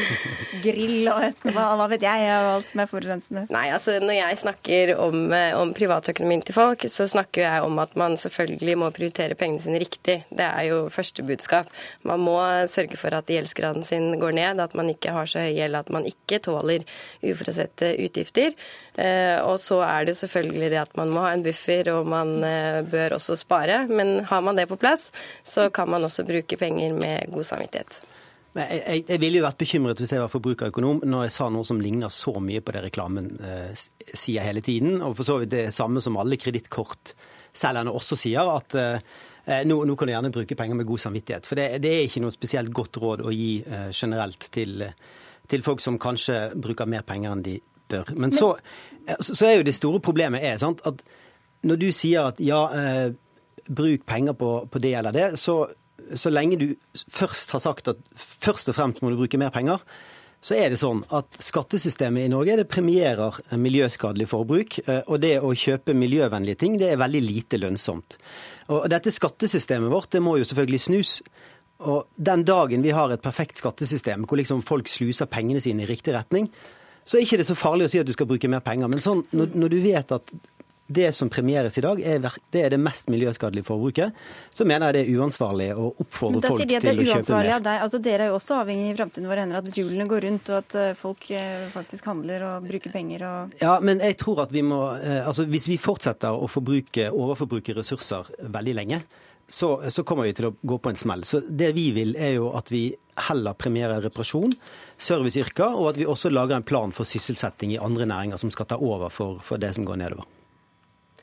grill og et, hva, hva vet jeg, og alt som er forurensende? Nei, altså når jeg snakker om, om privatøkonomien til folk, så snakker jeg om at man selvfølgelig må prioritere pengene sine riktig. Det er jo første budskap. Man må sørge for at gjeldsgraden sin går ned, at man ikke har så høy gjeld at man ikke tåler uforutsette utgifter. Og så er det selvfølgelig det at man må ha en buffer, og man bør også spare. Men har man det på plass, så kan man også bruke penger med god samvittighet. Jeg, jeg, jeg, ville jo vært bekymret hvis jeg var forbrukerøkonom når jeg sa noe som ligner så mye på det reklamen eh, sier hele tiden. Og for så vidt det samme som alle kredittkortselgerne også sier, at eh, nå, nå, kan du gjerne bruke penger med god samvittighet. For det, det, er ikke noe spesielt godt råd å gi eh, generelt til, til folk som kanskje bruker mer penger enn de bør. Men så, så er jo det store problemet er, sant, at når du sier at ja, eh, bruk penger på, på, det eller det, så, så lenge du først har sagt at først og fremst må du bruke mer penger, så er det sånn at skattesystemet i Norge det premierer miljøskadelig forbruk. Og det å kjøpe miljøvennlige ting det er veldig lite lønnsomt. Og dette skattesystemet vårt det må jo selvfølgelig snus. Og den dagen vi har et perfekt skattesystem hvor liksom folk sluser pengene sine i riktig retning, så er det ikke så farlig å si at du skal bruke mer penger. Men sånn, når, når du vet at det som premieres i dag, er, det er det mest miljøskadelige forbruket, så mener jeg det er uansvarlig å oppfordre folk til å kjøpe mer. Da sier de at det er uansvarlig av deg. Altså, dere er jo også avhengig i framtiden vår hender at hjulene går rundt, og at folk faktisk handler og bruker penger og Ja, men jeg tror at vi må Altså, hvis vi fortsetter å forbruke, overforbruke ressurser veldig lenge, så, så, kommer vi til å gå på en smell. Så Det vi vil, er jo at vi heller premierer reparasjon, serviceyrker, og at vi også lager en plan for sysselsetting i andre næringer som skal ta over for, for det som går nedover.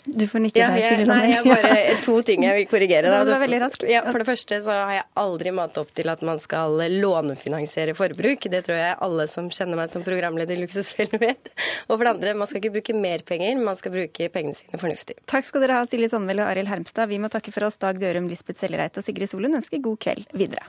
Du får nikke Ja, der, Silje nei, jeg bare to ting jeg vil korrigere. Da. Det var veldig rask. Ja, for det første så har jeg aldri matet opp til at man skal lånefinansiere forbruk. Det tror jeg alle som kjenner meg som programleder i Luksusfellen vet. Og for det andre, man skal ikke bruke mer penger, man skal bruke pengene sine fornuftig. Takk skal dere ha, Silje Sandmæl og Arild Hermstad. Vi må takke for oss Dag Dørum, Lisbeth Sellereit og Sigrid Solund. Ønsker god kveld videre.